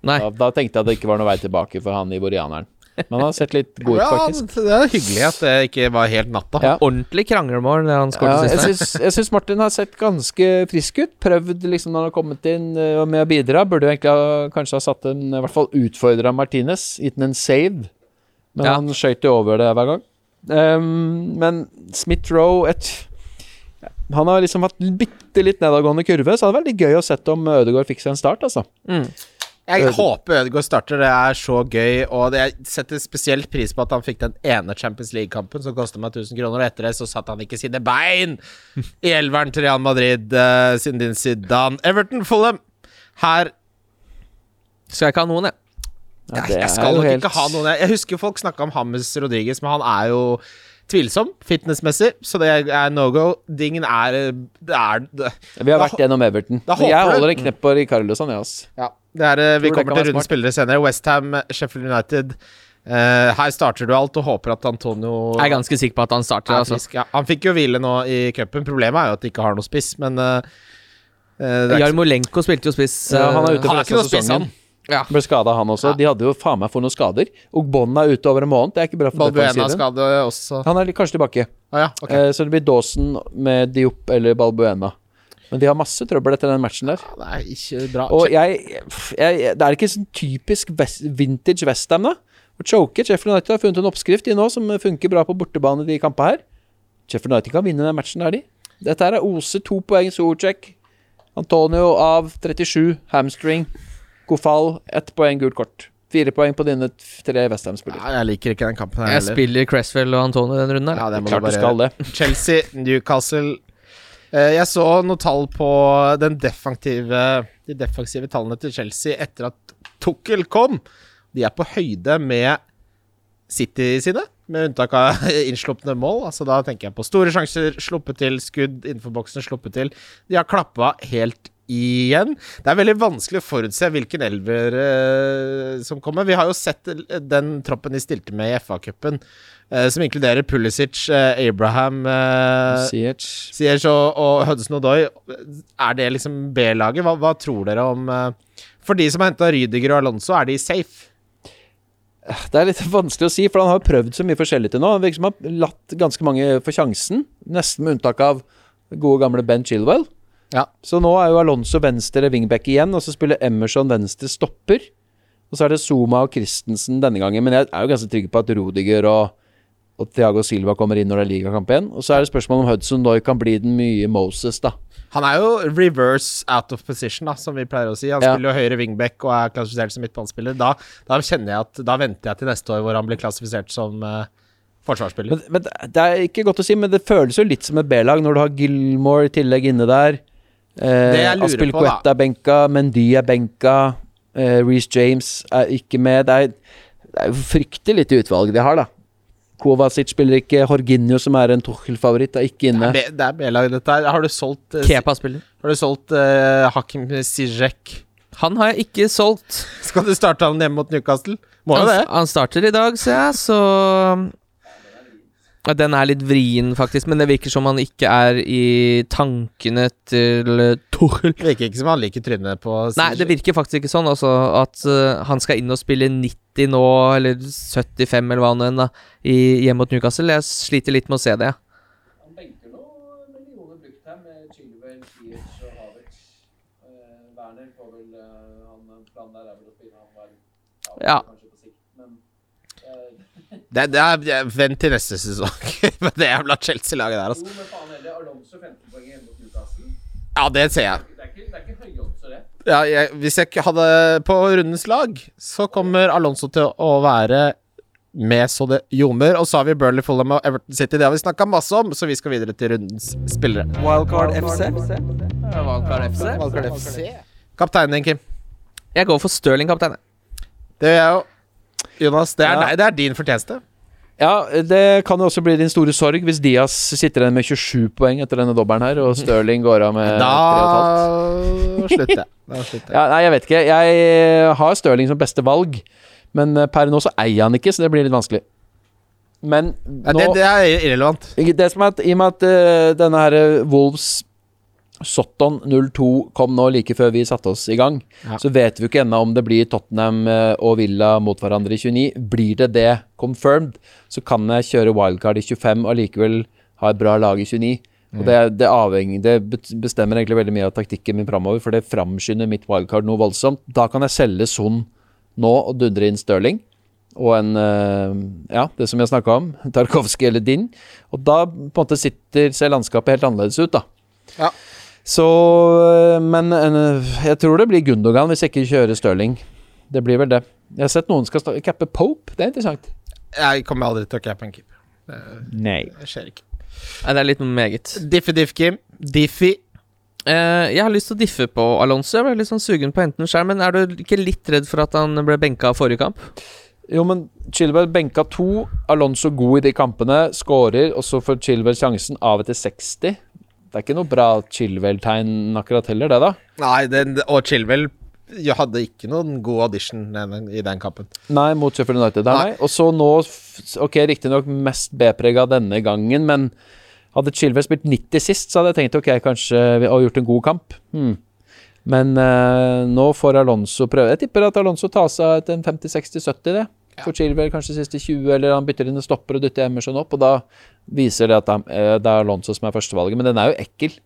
Nei. Da, da tenkte jeg at det ikke var noe vei tilbake for han ivorianeren. Men han har sett litt god ut, Ja, faktisk. det er hyggelig at det ikke var helt natta. Ja. Ordentlig kranglemål, det han skåret ja, sist. jeg syns Martin har sett ganske frisk ut. Prøvd liksom når han har kommet inn eh, med å bidra. Burde jo egentlig ha, kanskje ha satt en I hvert fall utfordra Martinez. Gitt ham en save. Men Ja. han skøyt jo over det hver gang. Um, men Smith-Roe et Han har liksom hatt bitte litt nedadgående kurve, så det hadde vært litt gøy å sett om Ødegaard fikk seg en start, altså. Mm. Jeg håper Ødegaard starter, det er så gøy. Og jeg setter spesielt pris på at han fikk den ene Champions League-kampen som kosta meg 1000 kroner, og etter det så satte han ikke sine bein i elveren til Real Madrid uh, siden din Zidane. Everton Fulham. Her Skal jeg ikke ha noen, jeg. Ja, jeg, det jeg skal nok helt- ikke ha noen Jeg, jeg husker folk snakka om Hammes Rodriguez, men han er jo tvilsom fitnessmessig, så det er no go. Dingen er Det er det, Vi har Da vært gjennom Everton. da håper Jeg holder en knepp på Ricardo jeg, ass. Ja, er, eh, vi kommer til rundens spillere senere. Westham, Sheffield United. Uh, her starter du alt og håper at Antonio Jeg er ganske sikker på at han starter. er Altså. Ja, han fikk jo hvile nå i cupen. Problemet er jo at de ikke har noe spiss, men så- Jarmolenko spilte jo spiss. Uh, han er ute for er resten av sesongen. Ja. Ble skada, han også. De hadde jo faen meg for noen skader. Og Bånd er ute over en måned. Det er ikke bra for Balbuena defensiven. også. Han er kanskje tilbake. Ah, ja, okay. Eh, så det blir Dawson med Diop eller Balbuena. Men de har masse trøbbel etter den matchen der. Det er ikke bra. Og jeg, jeg Det er ikke sånn typisk West, vintage Westham, da. Å choke Sheffield United har funnet en oppskrift i nå som funker bra på bortebane i de kampene her. Sheffield United kan vinne den matchen der, de. Dette her er Ose, to poeng, Sorcek. Antonio av 37, hamstring. Kofal, ett poeng, gult kort. Fire poeng på dine tre Westham-spillere. Ja, jeg liker ikke den kampen her Jeg heller. spiller Cresswell og Antonio den runden. Ja, det må Klart du bare... skal det. Chelsea, Newcastle Jeg så noen tall på defensive, de defensive tallene til Chelsea etter at Tukkel kom. De er på høyde med City sine, med unntak av [LAUGHS] innslupne mål. Altså Da tenker jeg på store sjanser sluppet til, skudd innenfor boksen sluppet til. De har klappa helt igjen. Det er veldig vanskelig å forutse hvilken elver eh, som kommer. Vi har jo sett den troppen de stilte med i FA-cupen, eh, som inkluderer Pulisic, eh, Abraham eh, CH. Og, og Hudson Odoi. Er det liksom B-laget? Hva, hva tror dere om eh, For de som har henta Rydiger og Alonso, er de safe? Det er litt [LAUGHS] vanskelig å si, for han har prøvd så mye forskjellig til nå. Han virker som har latt ganske mange få sjansen, nesten med unntak av gode gamle Ben Chilwell. Ja. Så nå er jo Alonso venstre wingback igjen, og så spiller Emerson venstre stopper. Og så er det Zuma og Christensen denne gangen, men jeg er jo ganske trygg på at Rodiger og, og Thiago Silva kommer inn når det er ligakamp igjen. Og så er det spørsmål om Hudson Doy kan bli den mye Moses, da. Han er jo reverse out of position, da, som vi pleier å si. Han Ja. spiller jo høyre wingback og er klassifisert som midtbanespiller. Da, da kjenner jeg at Da venter jeg til neste år hvor han blir klassifisert som uh, forsvarsspiller. Men, men det er ikke godt å si, men det føles jo litt som et B-lag når du har Gilmore i tillegg inne der. Eh, på, Aspilicueta er benka, Mendy er benka, eh, Reece James er ikke med. Det er, det er jo fryktelig lite utvalg de har, da. Kovacic spiller ikke, Jorginho, som er en Tuchel-favoritt, er ikke inne. Det er B- det dette her. Har du solgt uh, Kepa spiller. Har du solgt uh, Hakim Sijek? Han har jeg ikke solgt. Skal du starte han hjemme mot Newcastle? Må jo Han, det. han starter i dag, ser jeg, så Den er litt vrien, faktisk, men det virker som han ikke er i tankene til uh, Det Virker ikke som han liker trynet på Nei, det virker faktisk ikke sånn. Altså, at uh, han skal inn og spille 90 nå, eller 75, eller hva nå enn, da, hjemme mot Newcastle. Jeg sliter litt med å se det. Han var Ja. kanskje på sikt, men Det, det er, det er, vent til neste sesong [LAUGHS] med det jævla Chelsea-laget der, altså. Jo, men faen heller, Alonso 15 poeng hjemme mot Newcastle. Ja, det ser jeg. Det er ikke, det er ikke høyodds, det. Ja, jeg, hvis jeg ikke hadde på rundens lag, så kommer Alonso til å være med så det ljomer. Og så har vi Burnley, Fulham og Everton City. Det har vi snakka masse om, så vi skal videre til rundens spillere. Wildcard FC. Wildcard FC. Kapteinen din, Kim. Jeg går for Stirling, kaptein. Det gjør jeg jo. Jonas, det er, Ja. nei, det er din fortjeneste. Ja, det kan jo også bli din store sorg hvis Diaz sitter igjen med 27 poeng etter denne dobbelen her, og Stirling går av med 3,5. Da slutter jeg. Da slutter jeg. [LAUGHS] Ja, nei, jeg vet ikke. Jeg har Stirling som beste valg, men eh, per nå så eier han ikke, så det blir litt vanskelig. Men Ja, det, det er irrelevant. Det som er at I og med at uh, denne her eh, Wolves Sotton 02 kom nå like før vi satte oss i gang, Ja. så vet vi jo ikke ennå om det blir Tottenham eh, og Villa mot hverandre i 29. Blir det det confirmed, så kan jeg kjøre wildcard i 25 og likevel ha et bra lag i 29. Og det, det, avhengig, det bestemmer egentlig veldig mye av taktikken min framover, for det framskynder mitt wildcard noe voldsomt. Da kan jeg selge Son nå og dundre inn Stirling og en eh, Ja, det som jeg snakka om, Tarkovskij eller Din. Og da på en måte sitter, ser landskapet helt annerledes ut, da. Ja. Så eh, Men eh, jeg tror det blir Gundogan hvis jeg ikke kjører Stirling. Det blir vel det. Jeg har sett noen skal cappe Pope. Det er interessant. Jeg kommer aldri til å cappe en keeper. Nei. Det skjer ikke. Nei, det er litt meget. Diffi, Diff, Kim. Diffi. Uh, jeg har lyst til å diffe på Alonso. Jeg ble litt sånn sugen på enten sjøl, men er du ikke litt redd for at han ble benka forrige kamp? Jo, men Chilwell benka to. Alonso god i de kampene. Skårer, og så får Chilwell sjansen av etter 60. Det er ikke noe bra Chilwell-tegn akkurat heller, det, da. Nei, den, og Chilwell jeg hadde ikke noen god audition i den kampen. Nei, mot Sheffield United. Nei. Nei. Og så nå Ok, riktignok mest B-prega denne gangen, men hadde Chilwell spilt 90 sist, så hadde jeg tenkt ok, kanskje vi har gjort en god kamp. Hmm. Men uh, nå får Alonso prøve. Jeg tipper at Alonso tar seg til en 50-60-70, det. For Chilwell kanskje siste 20, eller han bytter inn en stopper og dytter Emerson opp, og da viser det at eh, det er Alonso som er førstevalget. Men den er jo ekkel.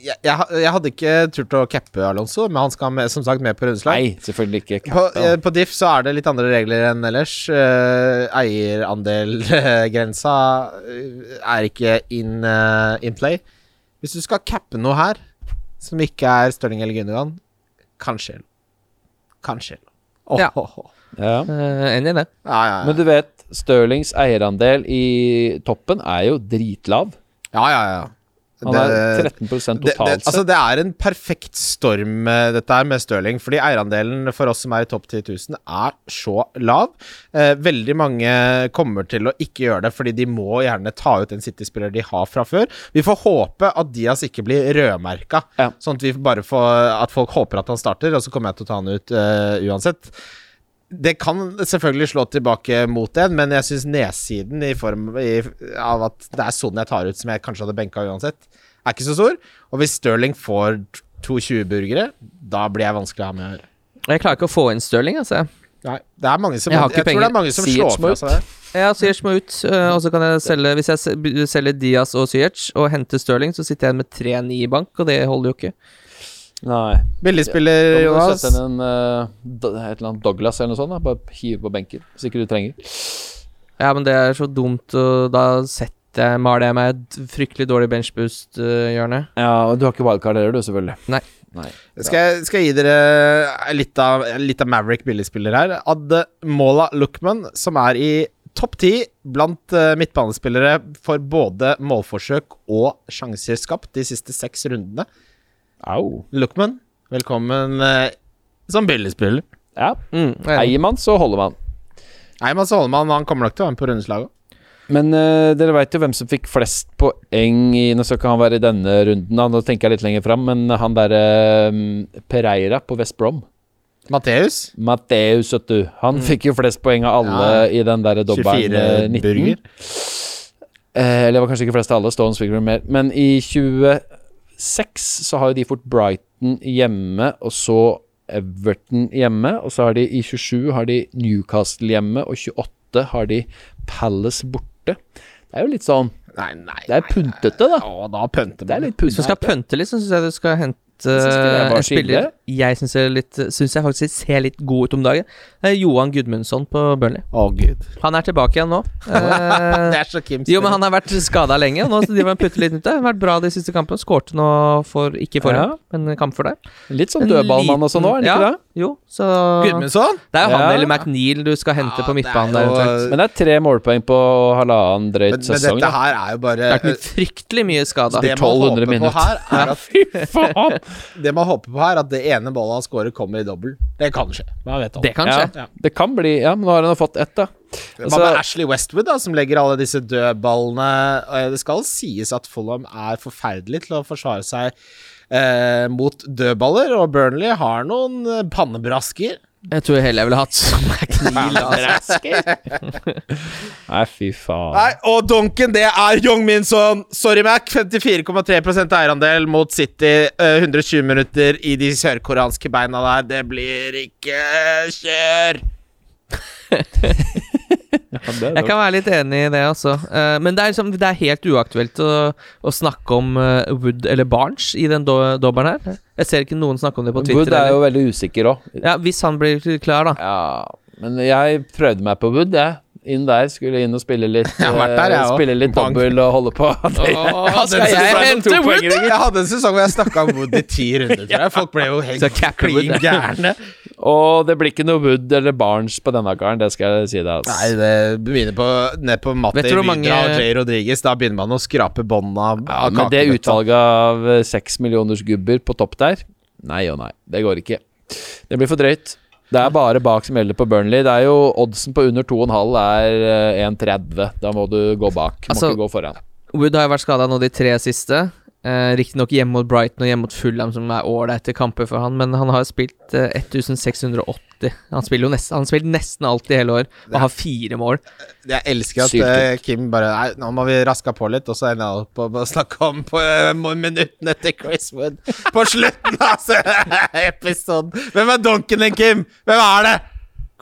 Jeg, jeg, jeg hadde ikke turt å cappe Alonso, men han skal med, som sagt med på rundslag. Nei, selvfølgelig ikke. På, eh, på Diff så er det litt andre regler enn ellers. Uh, Eierandelgrensa eh, er ikke in, eh, in play. Hvis du skal cappe noe her som ikke er Stirling eller Gundogan, kanskje Kanskje Åh, Ja. åh, åh. Ja. Eh, enig i det. Ja, ja, ja. Men du vet, Stirlings eierandel i toppen er jo dritlav. ja, ja, ja. Han er Det- 13 det, det, totalt altså det er en perfekt storm, eh, dette her med Stirling. Fordi eierandelen for oss som er i topp 10 000, er så lav. Eh, veldig mange kommer til å ikke gjøre det, fordi de må gjerne ta ut en City-spiller de har fra før. Vi får håpe at Diaz ikke blir rødmerka, Ja. sånn at vi bare får At folk håper at han starter, og så kommer jeg til å ta han ut eh, uansett. Det kan selvfølgelig slå tilbake mot en, men jeg syns nedsiden i form i, av at det er sånn jeg tar ut, som jeg kanskje hadde benka uansett, er ikke så stor. Og hvis Stirling får to 20-burgere, da blir jeg vanskelig å ha med å gjøre. Jeg klarer ikke å få inn Stirling, altså. Nei, det er mange som Jeg Jeg, tror det er mange som Ziyech slår fra ut. seg det. Ja, Ziyech må ut, øh, og så kan jeg selge Hvis jeg selger Diaz og Ziyech og henter Stirling, så sitter jeg med 3-9 i bank, og det holder jo ikke. Nei. Billigspiller, ja, Jonas. Sett inn en uh, et eller annet Douglas eller noe sånt. Da. Bare hive på benken hvis ikke du trenger. Ja, men det er så dumt, og da setter jeg maler jeg meg et fryktelig dårlig benchboost-hjørne. Ja, og du har ikke wildcard heller, du, selvfølgelig. Nei. Nei. Skal jeg, skal jeg gi dere litt av, litt av Maverick billigspiller her? Ademola Lookman, som er i topp ti blant eh, midtbanespillere for både målforsøk og sjanser skapt de siste seks rundene. Au. Lookman, velkommen eh, som billigspiller. Ja. Mm, så holder man Eier man, så holder man. Han kommer nok til å være med på rundeslaget. Men uh, dere veit jo hvem som fikk flest poeng i Nå skal ikke han være i denne runden, da. nå tenker jeg litt lenger fram, men han derre uh, Pereira på West Brom. Matheus, Mateus, vet du. Han fikk jo flest poeng av alle Ja. i den derre dobbelen 24 eh, 19. burger. Eh, eller det var kanskje ikke flest av alle, Stones fikk vel mer. Men i 26 så har jo de fort Brighton hjemme, og så Everton hjemme. Og så har de i 27 har de Newcastle hjemme, og 28 har de Palace borte. Det er jo litt sånn Nei, nei. Det er puntete, da. Å, da pønter Det er man. litt Hvis du skal pønte litt, så syns jeg du skal hente synes uh, en spiller skille. jeg syns synes jeg faktisk ser litt god ut om dagen. Er Johan Gudmundsson på Burnley. Oh, gud. Han er tilbake igjen nå. Eh, [LAUGHS] Det er så Kims jo, men han har vært skada lenge, og nå driver han putter litt ut der. Vært bra de siste kampene. Skårte nå for Ikke forrige, Ja. men en kamp for deg. Litt sånn dødballmann og sånn nå, er det ja, ikke det? Jo, så Gudmundsson? Det er jo han Ja. eller McNeil du skal hente Ja, på det midtbanen er der. jo- eventuelt. Men det er tre målpoeng på halvannen Men, drøyt men sesong. dette da. her er jo bare Det har vært fryktelig mye skada. Det man 1200 håper på minutter. her, er at [LAUGHS] Fy faen! Det man håper på her, at det ene ballet han scorer, kommer i dobbel. Det kan skje. Man vet aldri. Det kan Ja, skje. det kan bli Ja, men nå har han jo fått ett, da. Hva Altså- med Ashley Westwood, da, som legger alle disse dødballene Og Det skal sies at Fulham er forferdelig til å forsvare seg eh, mot dødballer, og Burnley har noen eh, pannebrasker. Jeg tror heller jeg ville hatt McNeil. Altså. [LAUGHS] Nei, fy faen. Nei, og Donken, det er Young Minson. Sorry, Mac. 54,3% eierandel mot City. eh, 120 minutter i de sørkoreanske beina der. Det blir ikke kjør. [LAUGHS] Ja, Jeg kan være litt enig i det, også. Uh, men det er, liksom, det er helt uaktuelt å, å snakke om uh, Wood eller Barnes i den do dobberen her. Jeg ser ikke noen snakke om det på Twitter. Wood er jo veldig usikker òg. ja, hvis han blir klar, da. Ja, men jeg prøvde meg på Wood, jeg. Inn der. Skulle inn og spille litt Jeg har vært der, jeg eh, også. Spille litt dobbel og holde på. [LAUGHS] jeg Wood? Jeg hadde en sesong hvor jeg snakka om Wood i ti runder, tror jeg. Folk ble jo helt klin gærne. Og det blir ikke noe Wood eller Barnes på denne karen, det skal jeg si deg. Altså. Nei, det begynner på, ned på Matti du Vidra mange- og Jay Rodriguez. Da begynner man å skrape båndene av, Ja, men det utvalget av eh, seks millioners gubber på topp der Nei og nei, det går ikke. Det blir for drøyt. Det er bare bak som gjelder på Burnley. Det er jo Oddsen på under 2,5 er eh, 1,30. Da må du gå bak. Må Altså- ikke gå foran. Wood har jo vært skada nå de tre siste. Eh, Riktignok hjemme mot Brighton og hjemme mot Fulham, som er ålreite kamper for han, men han har spilt eh, 1680. Han spiller jo nesten, han spiller nesten alltid hele år, og har fire mål. Jeg elsker at eh, Kim bare Nei, nå må vi raske på litt, og så ender jeg opp med å snakke om på uh, minuttene til Chris Wood på slutten av altså, [LAUGHS] episoden. Hvem er donken din, Kim? Hvem er det?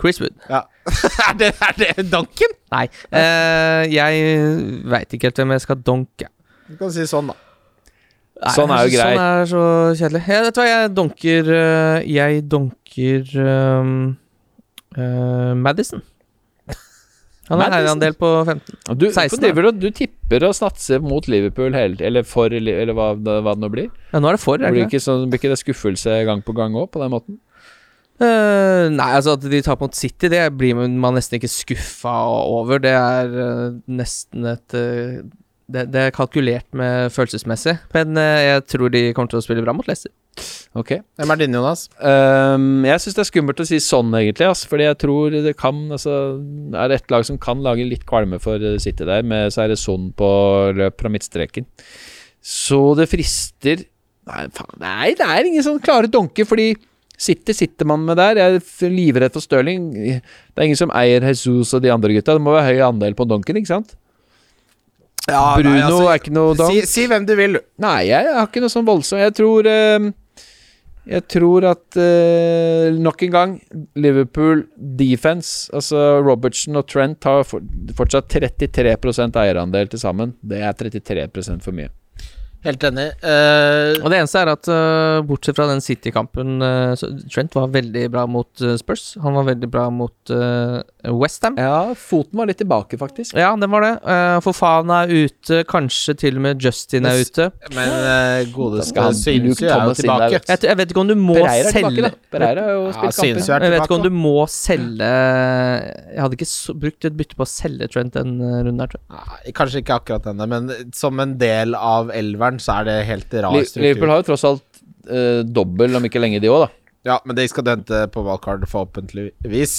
Chris Wood. Ja. [LAUGHS] er, det er det donken? Nei, eh, jeg veit ikke helt hvem jeg skal donke. Du kan si sånn, da. Nei, Sånn er jo greit. Sånn er så kjedelig. Jeg vet hva, jeg donker eh, Jeg donker um, uh, Madison. Han har eierandel på 15. Du, 16, du, driver, du tipper og satser mot Liverpool hele Eller for, eller hva, hva det nå blir. Ja, nå er det for, det Blir ikke? sånn, blir ikke det skuffelse gang på gang òg, på den måten? Uh, nei, altså at de taper mot City, det blir man nesten ikke skuffa over. Det er uh, nesten et eh, det, det er kalkulert med følelsesmessig, men eh, jeg tror de kommer til å spille bra mot Leicester. Ok. Hvem er din, Jonas? Um, jeg syns det er skummelt å si sånn, egentlig. Altså, fordi jeg tror det kan altså, Er det ett lag som kan lage litt kvalme for eh, City der, med, så er det Son på løp fra midtstreken. Så det frister Nei, faen, nei, det er ingen sånn klare donker, fordi City sitter man med der. Jeg er livredd for Stirling. Det er ingen som eier Jesus og de andre gutta. Det må være høy andel på donken, ikke sant? Bruno er ikke noe altså, si, si hvem du vil. Nei, jeg har ikke noe sånn voldsomt. Jeg tror eh, Jeg tror at eh, nok en gang Liverpool defense, altså Robertson og Trent, har for, fortsatt 33 eierandel til sammen. Det er 33% for mye. Helt enig. Uh, Og det eneste er at uh, bortsett fra den City-kampen uh, Trent var veldig bra mot Spurs. Han var veldig bra mot uh, Westham. Ja, foten var litt tilbake, faktisk. Ja, den var det. Uh, Fofana er ute, kanskje til og med Justin er ute. men uh, gode Skal Luke er jo tilbake. vet. Jeg, jeg vet ikke om du må Pereira er selge. Pereira har jo Ja, spilt kamper. er Jeg vet ikke om du må selge Jeg hadde ikke så, brukt et bytte på å selge Trent den runden her, tror jeg. Nei, kanskje ikke akkurat denne, men som en del av elveren så er det helt rar struktur. Liverpool har jo tross alt uh, dobbel, om ikke lenge, de òg, da. Ja, men de skal hente på valgkart, forhåpentligvis.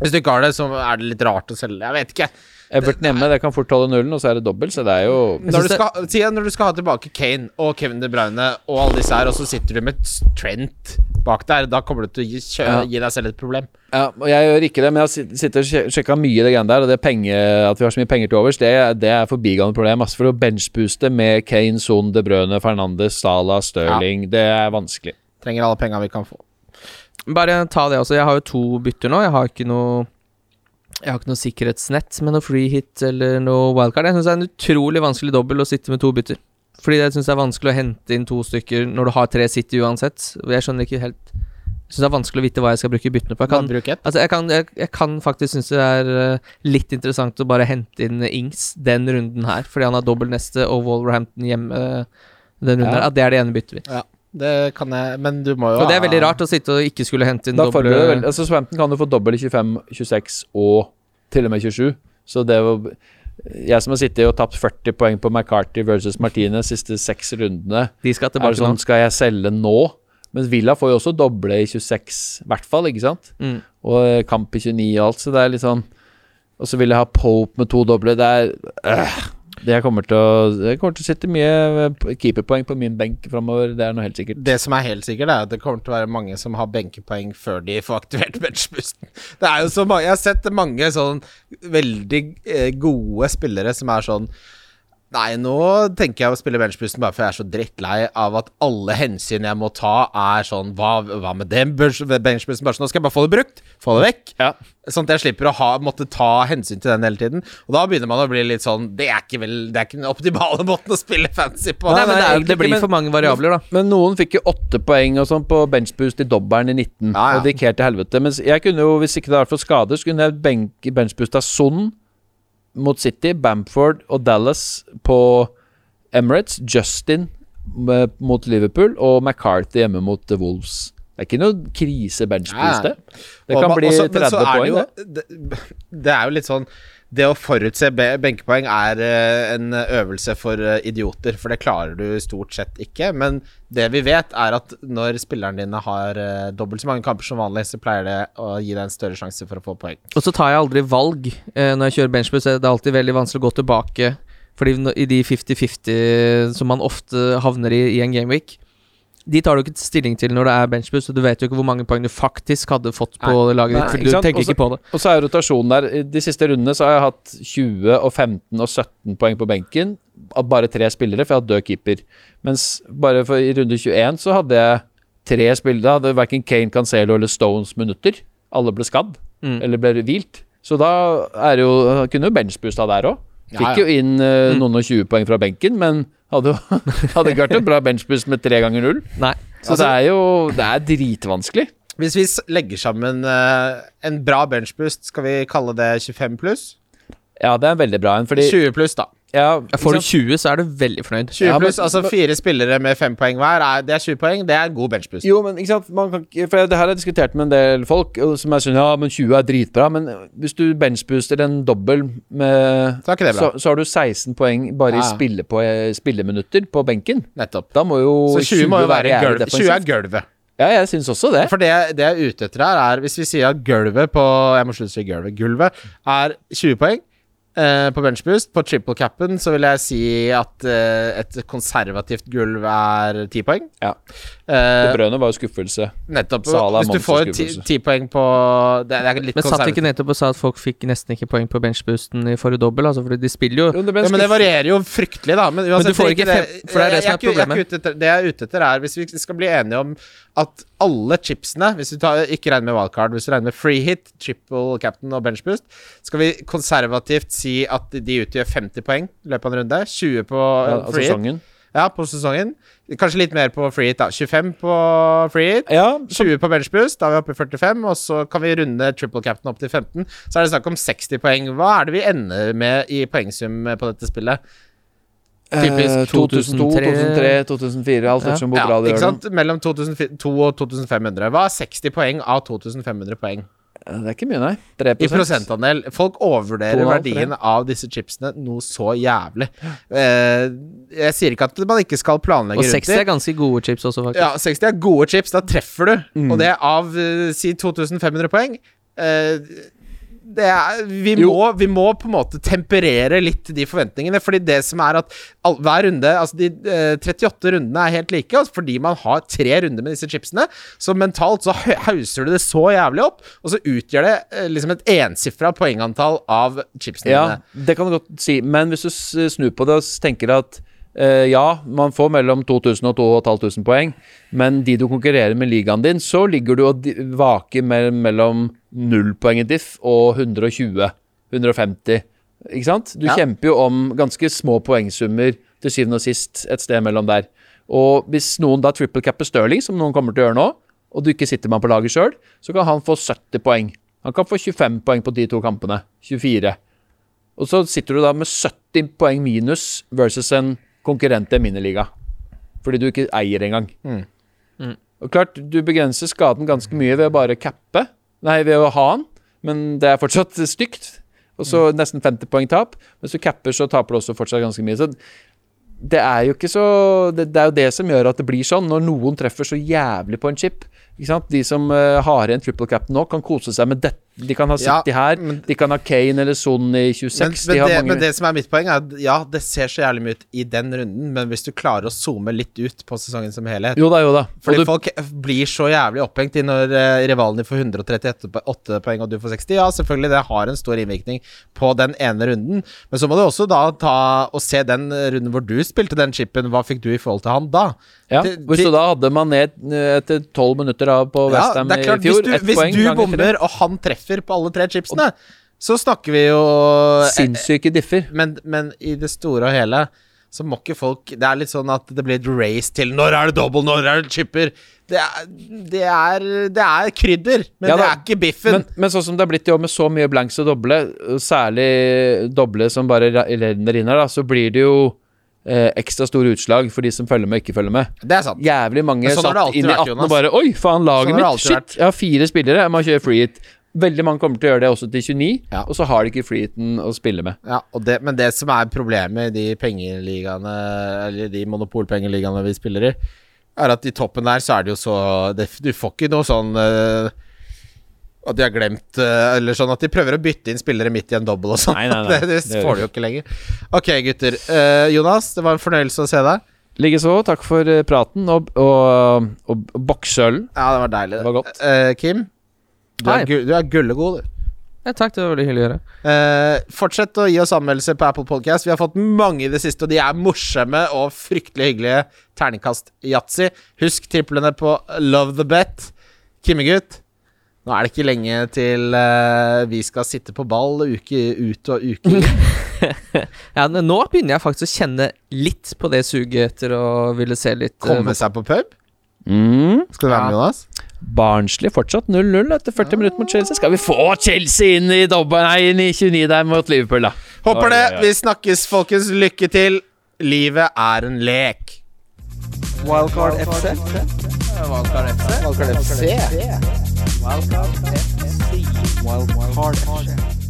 Hvis du ikke har det, så er det litt rart å selge. Jeg vet ikke. Everton hjemme, det kan fort holde nullen, og så er det dobbel, så det er jo Når du, skal, si når du skal ha tilbake Kane og Kevin De Bruyne og alle disse her, og så sitter du med Trent bak der, da kommer du til å gi, kjø, Ja. gi deg selv et problem. Ja, og jeg gjør ikke det, men jeg har sittet og sje- sjekka mye i det greiene der, og det penge, at vi har så mye penger til overs, det, det er forbigående problem. Altså, for å benchbooste med Kane, Son, De Bruyne, Fernandes, Salah, Stirling, det er vanskelig. Trenger alle penga vi kan få. Bare ta det også. Jeg har jo to bytter nå. Jeg har ikke noe Jeg har ikke noe sikkerhetsnett med noe free hit eller noe wildcard. Jeg syns det er en utrolig vanskelig dobbel å sitte med to bytter. Fordi jeg syns det er vanskelig å hente inn to stykker når du har tre City uansett. Jeg skjønner ikke helt Jeg syns det er vanskelig å vite hva jeg skal bruke byttene på. Jeg kan, altså jeg kan, jeg, jeg kan faktisk synes det er eh, litt interessant å bare hente inn Ings den runden her, fordi han har dobbel neste og Wolverhampton hjemme eh, den runden Ja. her. At det er det ene byttet vi. Det kan jeg Men du må jo For det er veldig rart å sitte og ikke skulle hente inn Da doble følger det vel Altså, Swampton kan jo få dobbel i 25, 26 og til og med 27, så det var jeg som har sittet og tapt 40 poeng på McCarthy versus Martinez siste seks rundene, De skal er det tilbake sånn nå. Skal jeg selge nå? Men Villa får jo også doble i 26, i hvert fall, ikke sant? Mm. Og eh, kamp i 29 og alt, så det er litt sånn Og så vil jeg ha Pope med to doble. Det er øh, Det kommer til å jeg kommer til å sitte mye eh, keeperpoeng på min benk framover, det er noe helt sikkert. Det som er helt sikkert, er at det kommer til å være mange som har benkepoeng før de får aktivert benchbusten. [LAUGHS] Det er jo så mange Jeg har sett mange sånn veldig eh, gode spillere som er sånn Nei, nå tenker jeg å spille benchboosten bare for jeg er så drittlei av at alle hensyn jeg må ta, er sånn Hva, hva med den bench- benchboosten? Bare sånn, nå skal jeg bare få det brukt. Få det vekk. Ja. Sånn at jeg slipper å ha, måtte ta hensyn til den hele tiden. Og da begynner man å bli litt sånn Det er ikke vel Det er ikke den optimale [LAUGHS] måten å spille fancy på. Nei, men det, er, det blir for mange variabler, da. Men noen fikk jo åtte poeng og sånn på benchboost i dobbelen i 19, Ja, ja. og det gikk helt til helvete. Mens jeg kunne jo, hvis ikke det var for skader, så kunne jeg benchboosta Son mot City, Bamford og Dallas på Emirates, Justin eh, mot Liverpool og McCarthy hjemme mot The Wolves. Det er ikke noe krise benchpris, det. Det kan bli 30 så er poeng, det. Det er jo litt sånn Det å forutse benkepoeng er eh, en øvelse for eh, idioter, for det klarer du stort sett ikke. Men det vi vet, er at når spillerne dine har eh, dobbelt så mange kamper som vanlig, så pleier det å gi deg en større sjanse for å få poeng. Og så tar jeg aldri valg når jeg kjører benchbus. Det er alltid veldig vanskelig å gå tilbake. Fordi i de 50-50 som man ofte havner i i en gameweek De tar du ikke stilling til når det er benchbus, og du vet jo ikke hvor mange poeng du faktisk hadde fått på laget ditt. For du tenker Også- ikke på det. Og så er rotasjonen der. I De siste rundene så har jeg hatt 20 og 15 og 17 poeng på benken. Av bare tre spillere, for jeg hadde død keeper. Mens bare for, i runde 21 så hadde jeg tre spillere. Da hadde verken Kane, Cancelo eller Stones minutter. Alle ble skadd, Mm. eller ble hvilt. Så da er det jo Kunne jo benchboosta der òg. Fikk jo inn uh, noen og 20 poeng fra benken, men hadde [LAUGHS] hadde ikke vært en bra benchboost med tre ganger null. Nei. Så det er jo Det er dritvanskelig. Hvis vi legger sammen uh, en bra benchboost, skal vi kalle det 25 pluss? Ja, det er en veldig bra en, 20 pluss, da. Ja, Får du 20, så er du veldig fornøyd. 20 Ja, pluss, altså fire spillere med fem poeng hver, er, det er 20 poeng. Det er en god benchboost. Jo, men ikke sant Man kan For det her har jeg diskutert med en del folk som er sånn Ja, men 20 er dritbra. Men hvis du benchbooster en dobbel med Så så, så har du 16 poeng bare Ja, i spille på, spilleminutter på benken. Nettopp. Da må jo Så 20 må jo være være gulv. 20 er gulvet. Ja, jeg syns også det. For det, det jeg er ute etter her, er Hvis vi sier at gulvet på Jeg må slutte å si gulvet. Gulvet er 20 poeng eh, på benchboost. På triple capen så vil jeg si at uh, et konservativt gulv er 10 poeng. Ja. Eh, De var jo skuffelse. nettopp. Sala Hvis du får ti, ti poeng på Det, det er litt Men satt ikke nettopp og sa at folk fikk nesten ikke poeng på benchboosten i forrige dobbel? Altså, fordi de spiller jo Jo, det Ja, men det varierer jo fryktelig, da. Men, uansett, du får ikke det- fem- for det er det jeg- som er jeg ikke- jeg ute etter- Det jeg er ute etter, er hvis vi skal bli enige om at alle chipsene, hvis du tar, ikke regner med wildcard, hvis du regner med free hit, triple captain og benchboost, skal vi konservativt si at de utgjør 50 poeng i løpet av en runde. 20 på ja, free hit. Ja, på sesongen. Kanskje litt mer på free hit, da. 25 på free hit. Ja, 20 på benchboost, da er vi oppe i 45, og så kan vi runde triple captain opp til 15. Så er det snakk om 60 poeng. Hva er det vi ender med i poengsum på dette spillet? Typisk eh, 2002, 2003, 2004, alt Ja. ettersom hvor bra de ikke gjør det. Mellom 2002 og 2500. Hva er 60 poeng av 2500 poeng? Det er ikke mye, nei. 3 I prosentandel. Folk overvurderer 2,5, verdien av disse chipsene noe så jævlig. Eh, jeg sier ikke at man ikke skal planlegge Og rundt 60 er ganske gode chips også, faktisk. Ja, 60 er gode chips. Da treffer du. Mm. Og det er av eh, si 2500 poeng. Det er, vi, må, vi må på en måte temperere litt de forventningene. Fordi det som er at all, hver runde Altså de eh, 38 rundene er helt like. Altså fordi man har tre runder med disse chipsene. Så mentalt så hauser du det så jævlig opp, og så utgjør det eh, liksom et ensifra poengantall av chipsene Ja, dine. det kan du godt si. Men hvis du snur på det og tenker at eh, ja, man får mellom 2000 og 2500 poeng, men de du konkurrerer med ligaen din, så ligger du og vaker me mellom 0 poeng i diff og 120, 150. Ikke sant? Du Ja. kjemper jo om ganske små poengsummer til syvende og sist et sted mellom der. Og hvis noen da triple capper Stirling, som noen kommer til å gjøre nå, og du ikke sitter med han på laget sjøl, så kan han få 70 poeng. Han kan få 25 poeng på de to kampene. 24. Og så sitter du da med 70 poeng minus versus en konkurrent i miniliga. Fordi du ikke eier engang. Mm. Mm. Og klart, du begrenser skaden ganske mye ved å bare cappe. Nei, ved å ha den, men det er fortsatt [LAUGHS] stygt. Og så nesten 50 poeng tap. Hvis du capper, så taper du også fortsatt ganske mye. Så det er jo ikke så det, det er jo det som gjør at det blir sånn, når noen treffer så jævlig på en chip. Ikke sant? De som uh, har igjen triple cap nå, kan kose seg med dette. De kan ha Ja, City her, men- de kan ha Kane eller Son i 26. Men, de men, har det, mange men det som er mitt poeng, er at ja, det ser så jævlig mye ut i den runden, men hvis du klarer å zoome litt ut på sesongen som helhet Jo da, jo da. Fordi du, folk blir så jævlig opphengt i når uh, rivalen din får 138 poeng og du får 60. Ja, selvfølgelig, det har en stor innvirkning på den ene runden, men så må du også da ta og se den runden hvor du spilte den chipen. Hva fikk du i forhold til han da? ja, hvis du da hadde Mané ned etter tolv minutter av på Ja, Westham er i fjor, hvis du, hvis du bommer bomber og han treffer på alle tre chipsene, så snakker vi jo Sinnssyke differ. men, men i det store og hele så må ikke folk Det er litt sånn at det blir et race til Når er det double, når er det chipper? Det er, det er, det er krydder, men Ja, det er ikke biffen. Men, men sånn som det har blitt i år med så mye blanks og doble, særlig doble som bare renner inn her, da, så blir det jo eh, ekstra store utslag for de som følger med og ikke følger med. det er sant. Jævlig mange sånn satt inn i vært, 18 vært, og bare Oi, faen, laget Sånn mitt! Shit! vært. Jeg har fire spillere, jeg må kjøre free hit. Veldig mange kommer til å gjøre det også til 29, Ja. og så har de ikke free å spille med. Ja, og det, men det som er problemet i de pengeligaene, eller de monopolpengeligaene vi spiller i, er at i toppen der så er det jo så det, Du får ikke noe sånn uh, at de har glemt uh, Eller sånn at de prøver å bytte inn spillere midt i en dobbel og sånn. [LAUGHS] Det, det Det får de jo ikke lenger. Ok, gutter. Uh, Jonas, det var en fornøyelse å se deg. Likeså, takk for praten og, og, og, og boksølen. Ja, det var deilig. Det var godt. Kim, du er, gu- du er gullegod, du. Ja, takk, det var veldig hyggelig å gjøre. Eh, fortsett å gi oss anmeldelser på Apple Podcast. Vi har fått mange i det siste, og de er morsomme og fryktelig hyggelige. Terningkast yatzy. Husk triplene på Love the Bet. Kimmegutt, nå er det ikke lenge til eh, vi skal sitte på ball uke ut og uke inn. [LAUGHS] Ja, Nå begynner jeg faktisk å kjenne litt på det suget etter å ville se litt eh, Komme seg på pub. Mm. Skal du være med, Jonas? Barnsley fortsatt 0-0 etter 40 minutter mot Chelsea. Skal vi få Chelsea inn i dobbe, Nei, inn i 29 der mot Liverpool, da? Håper det. Vi snakkes, folkens. Lykke til. Livet er en lek. Wildcard FC. Wildcard FC. Wildcard FC. Wildcard FC.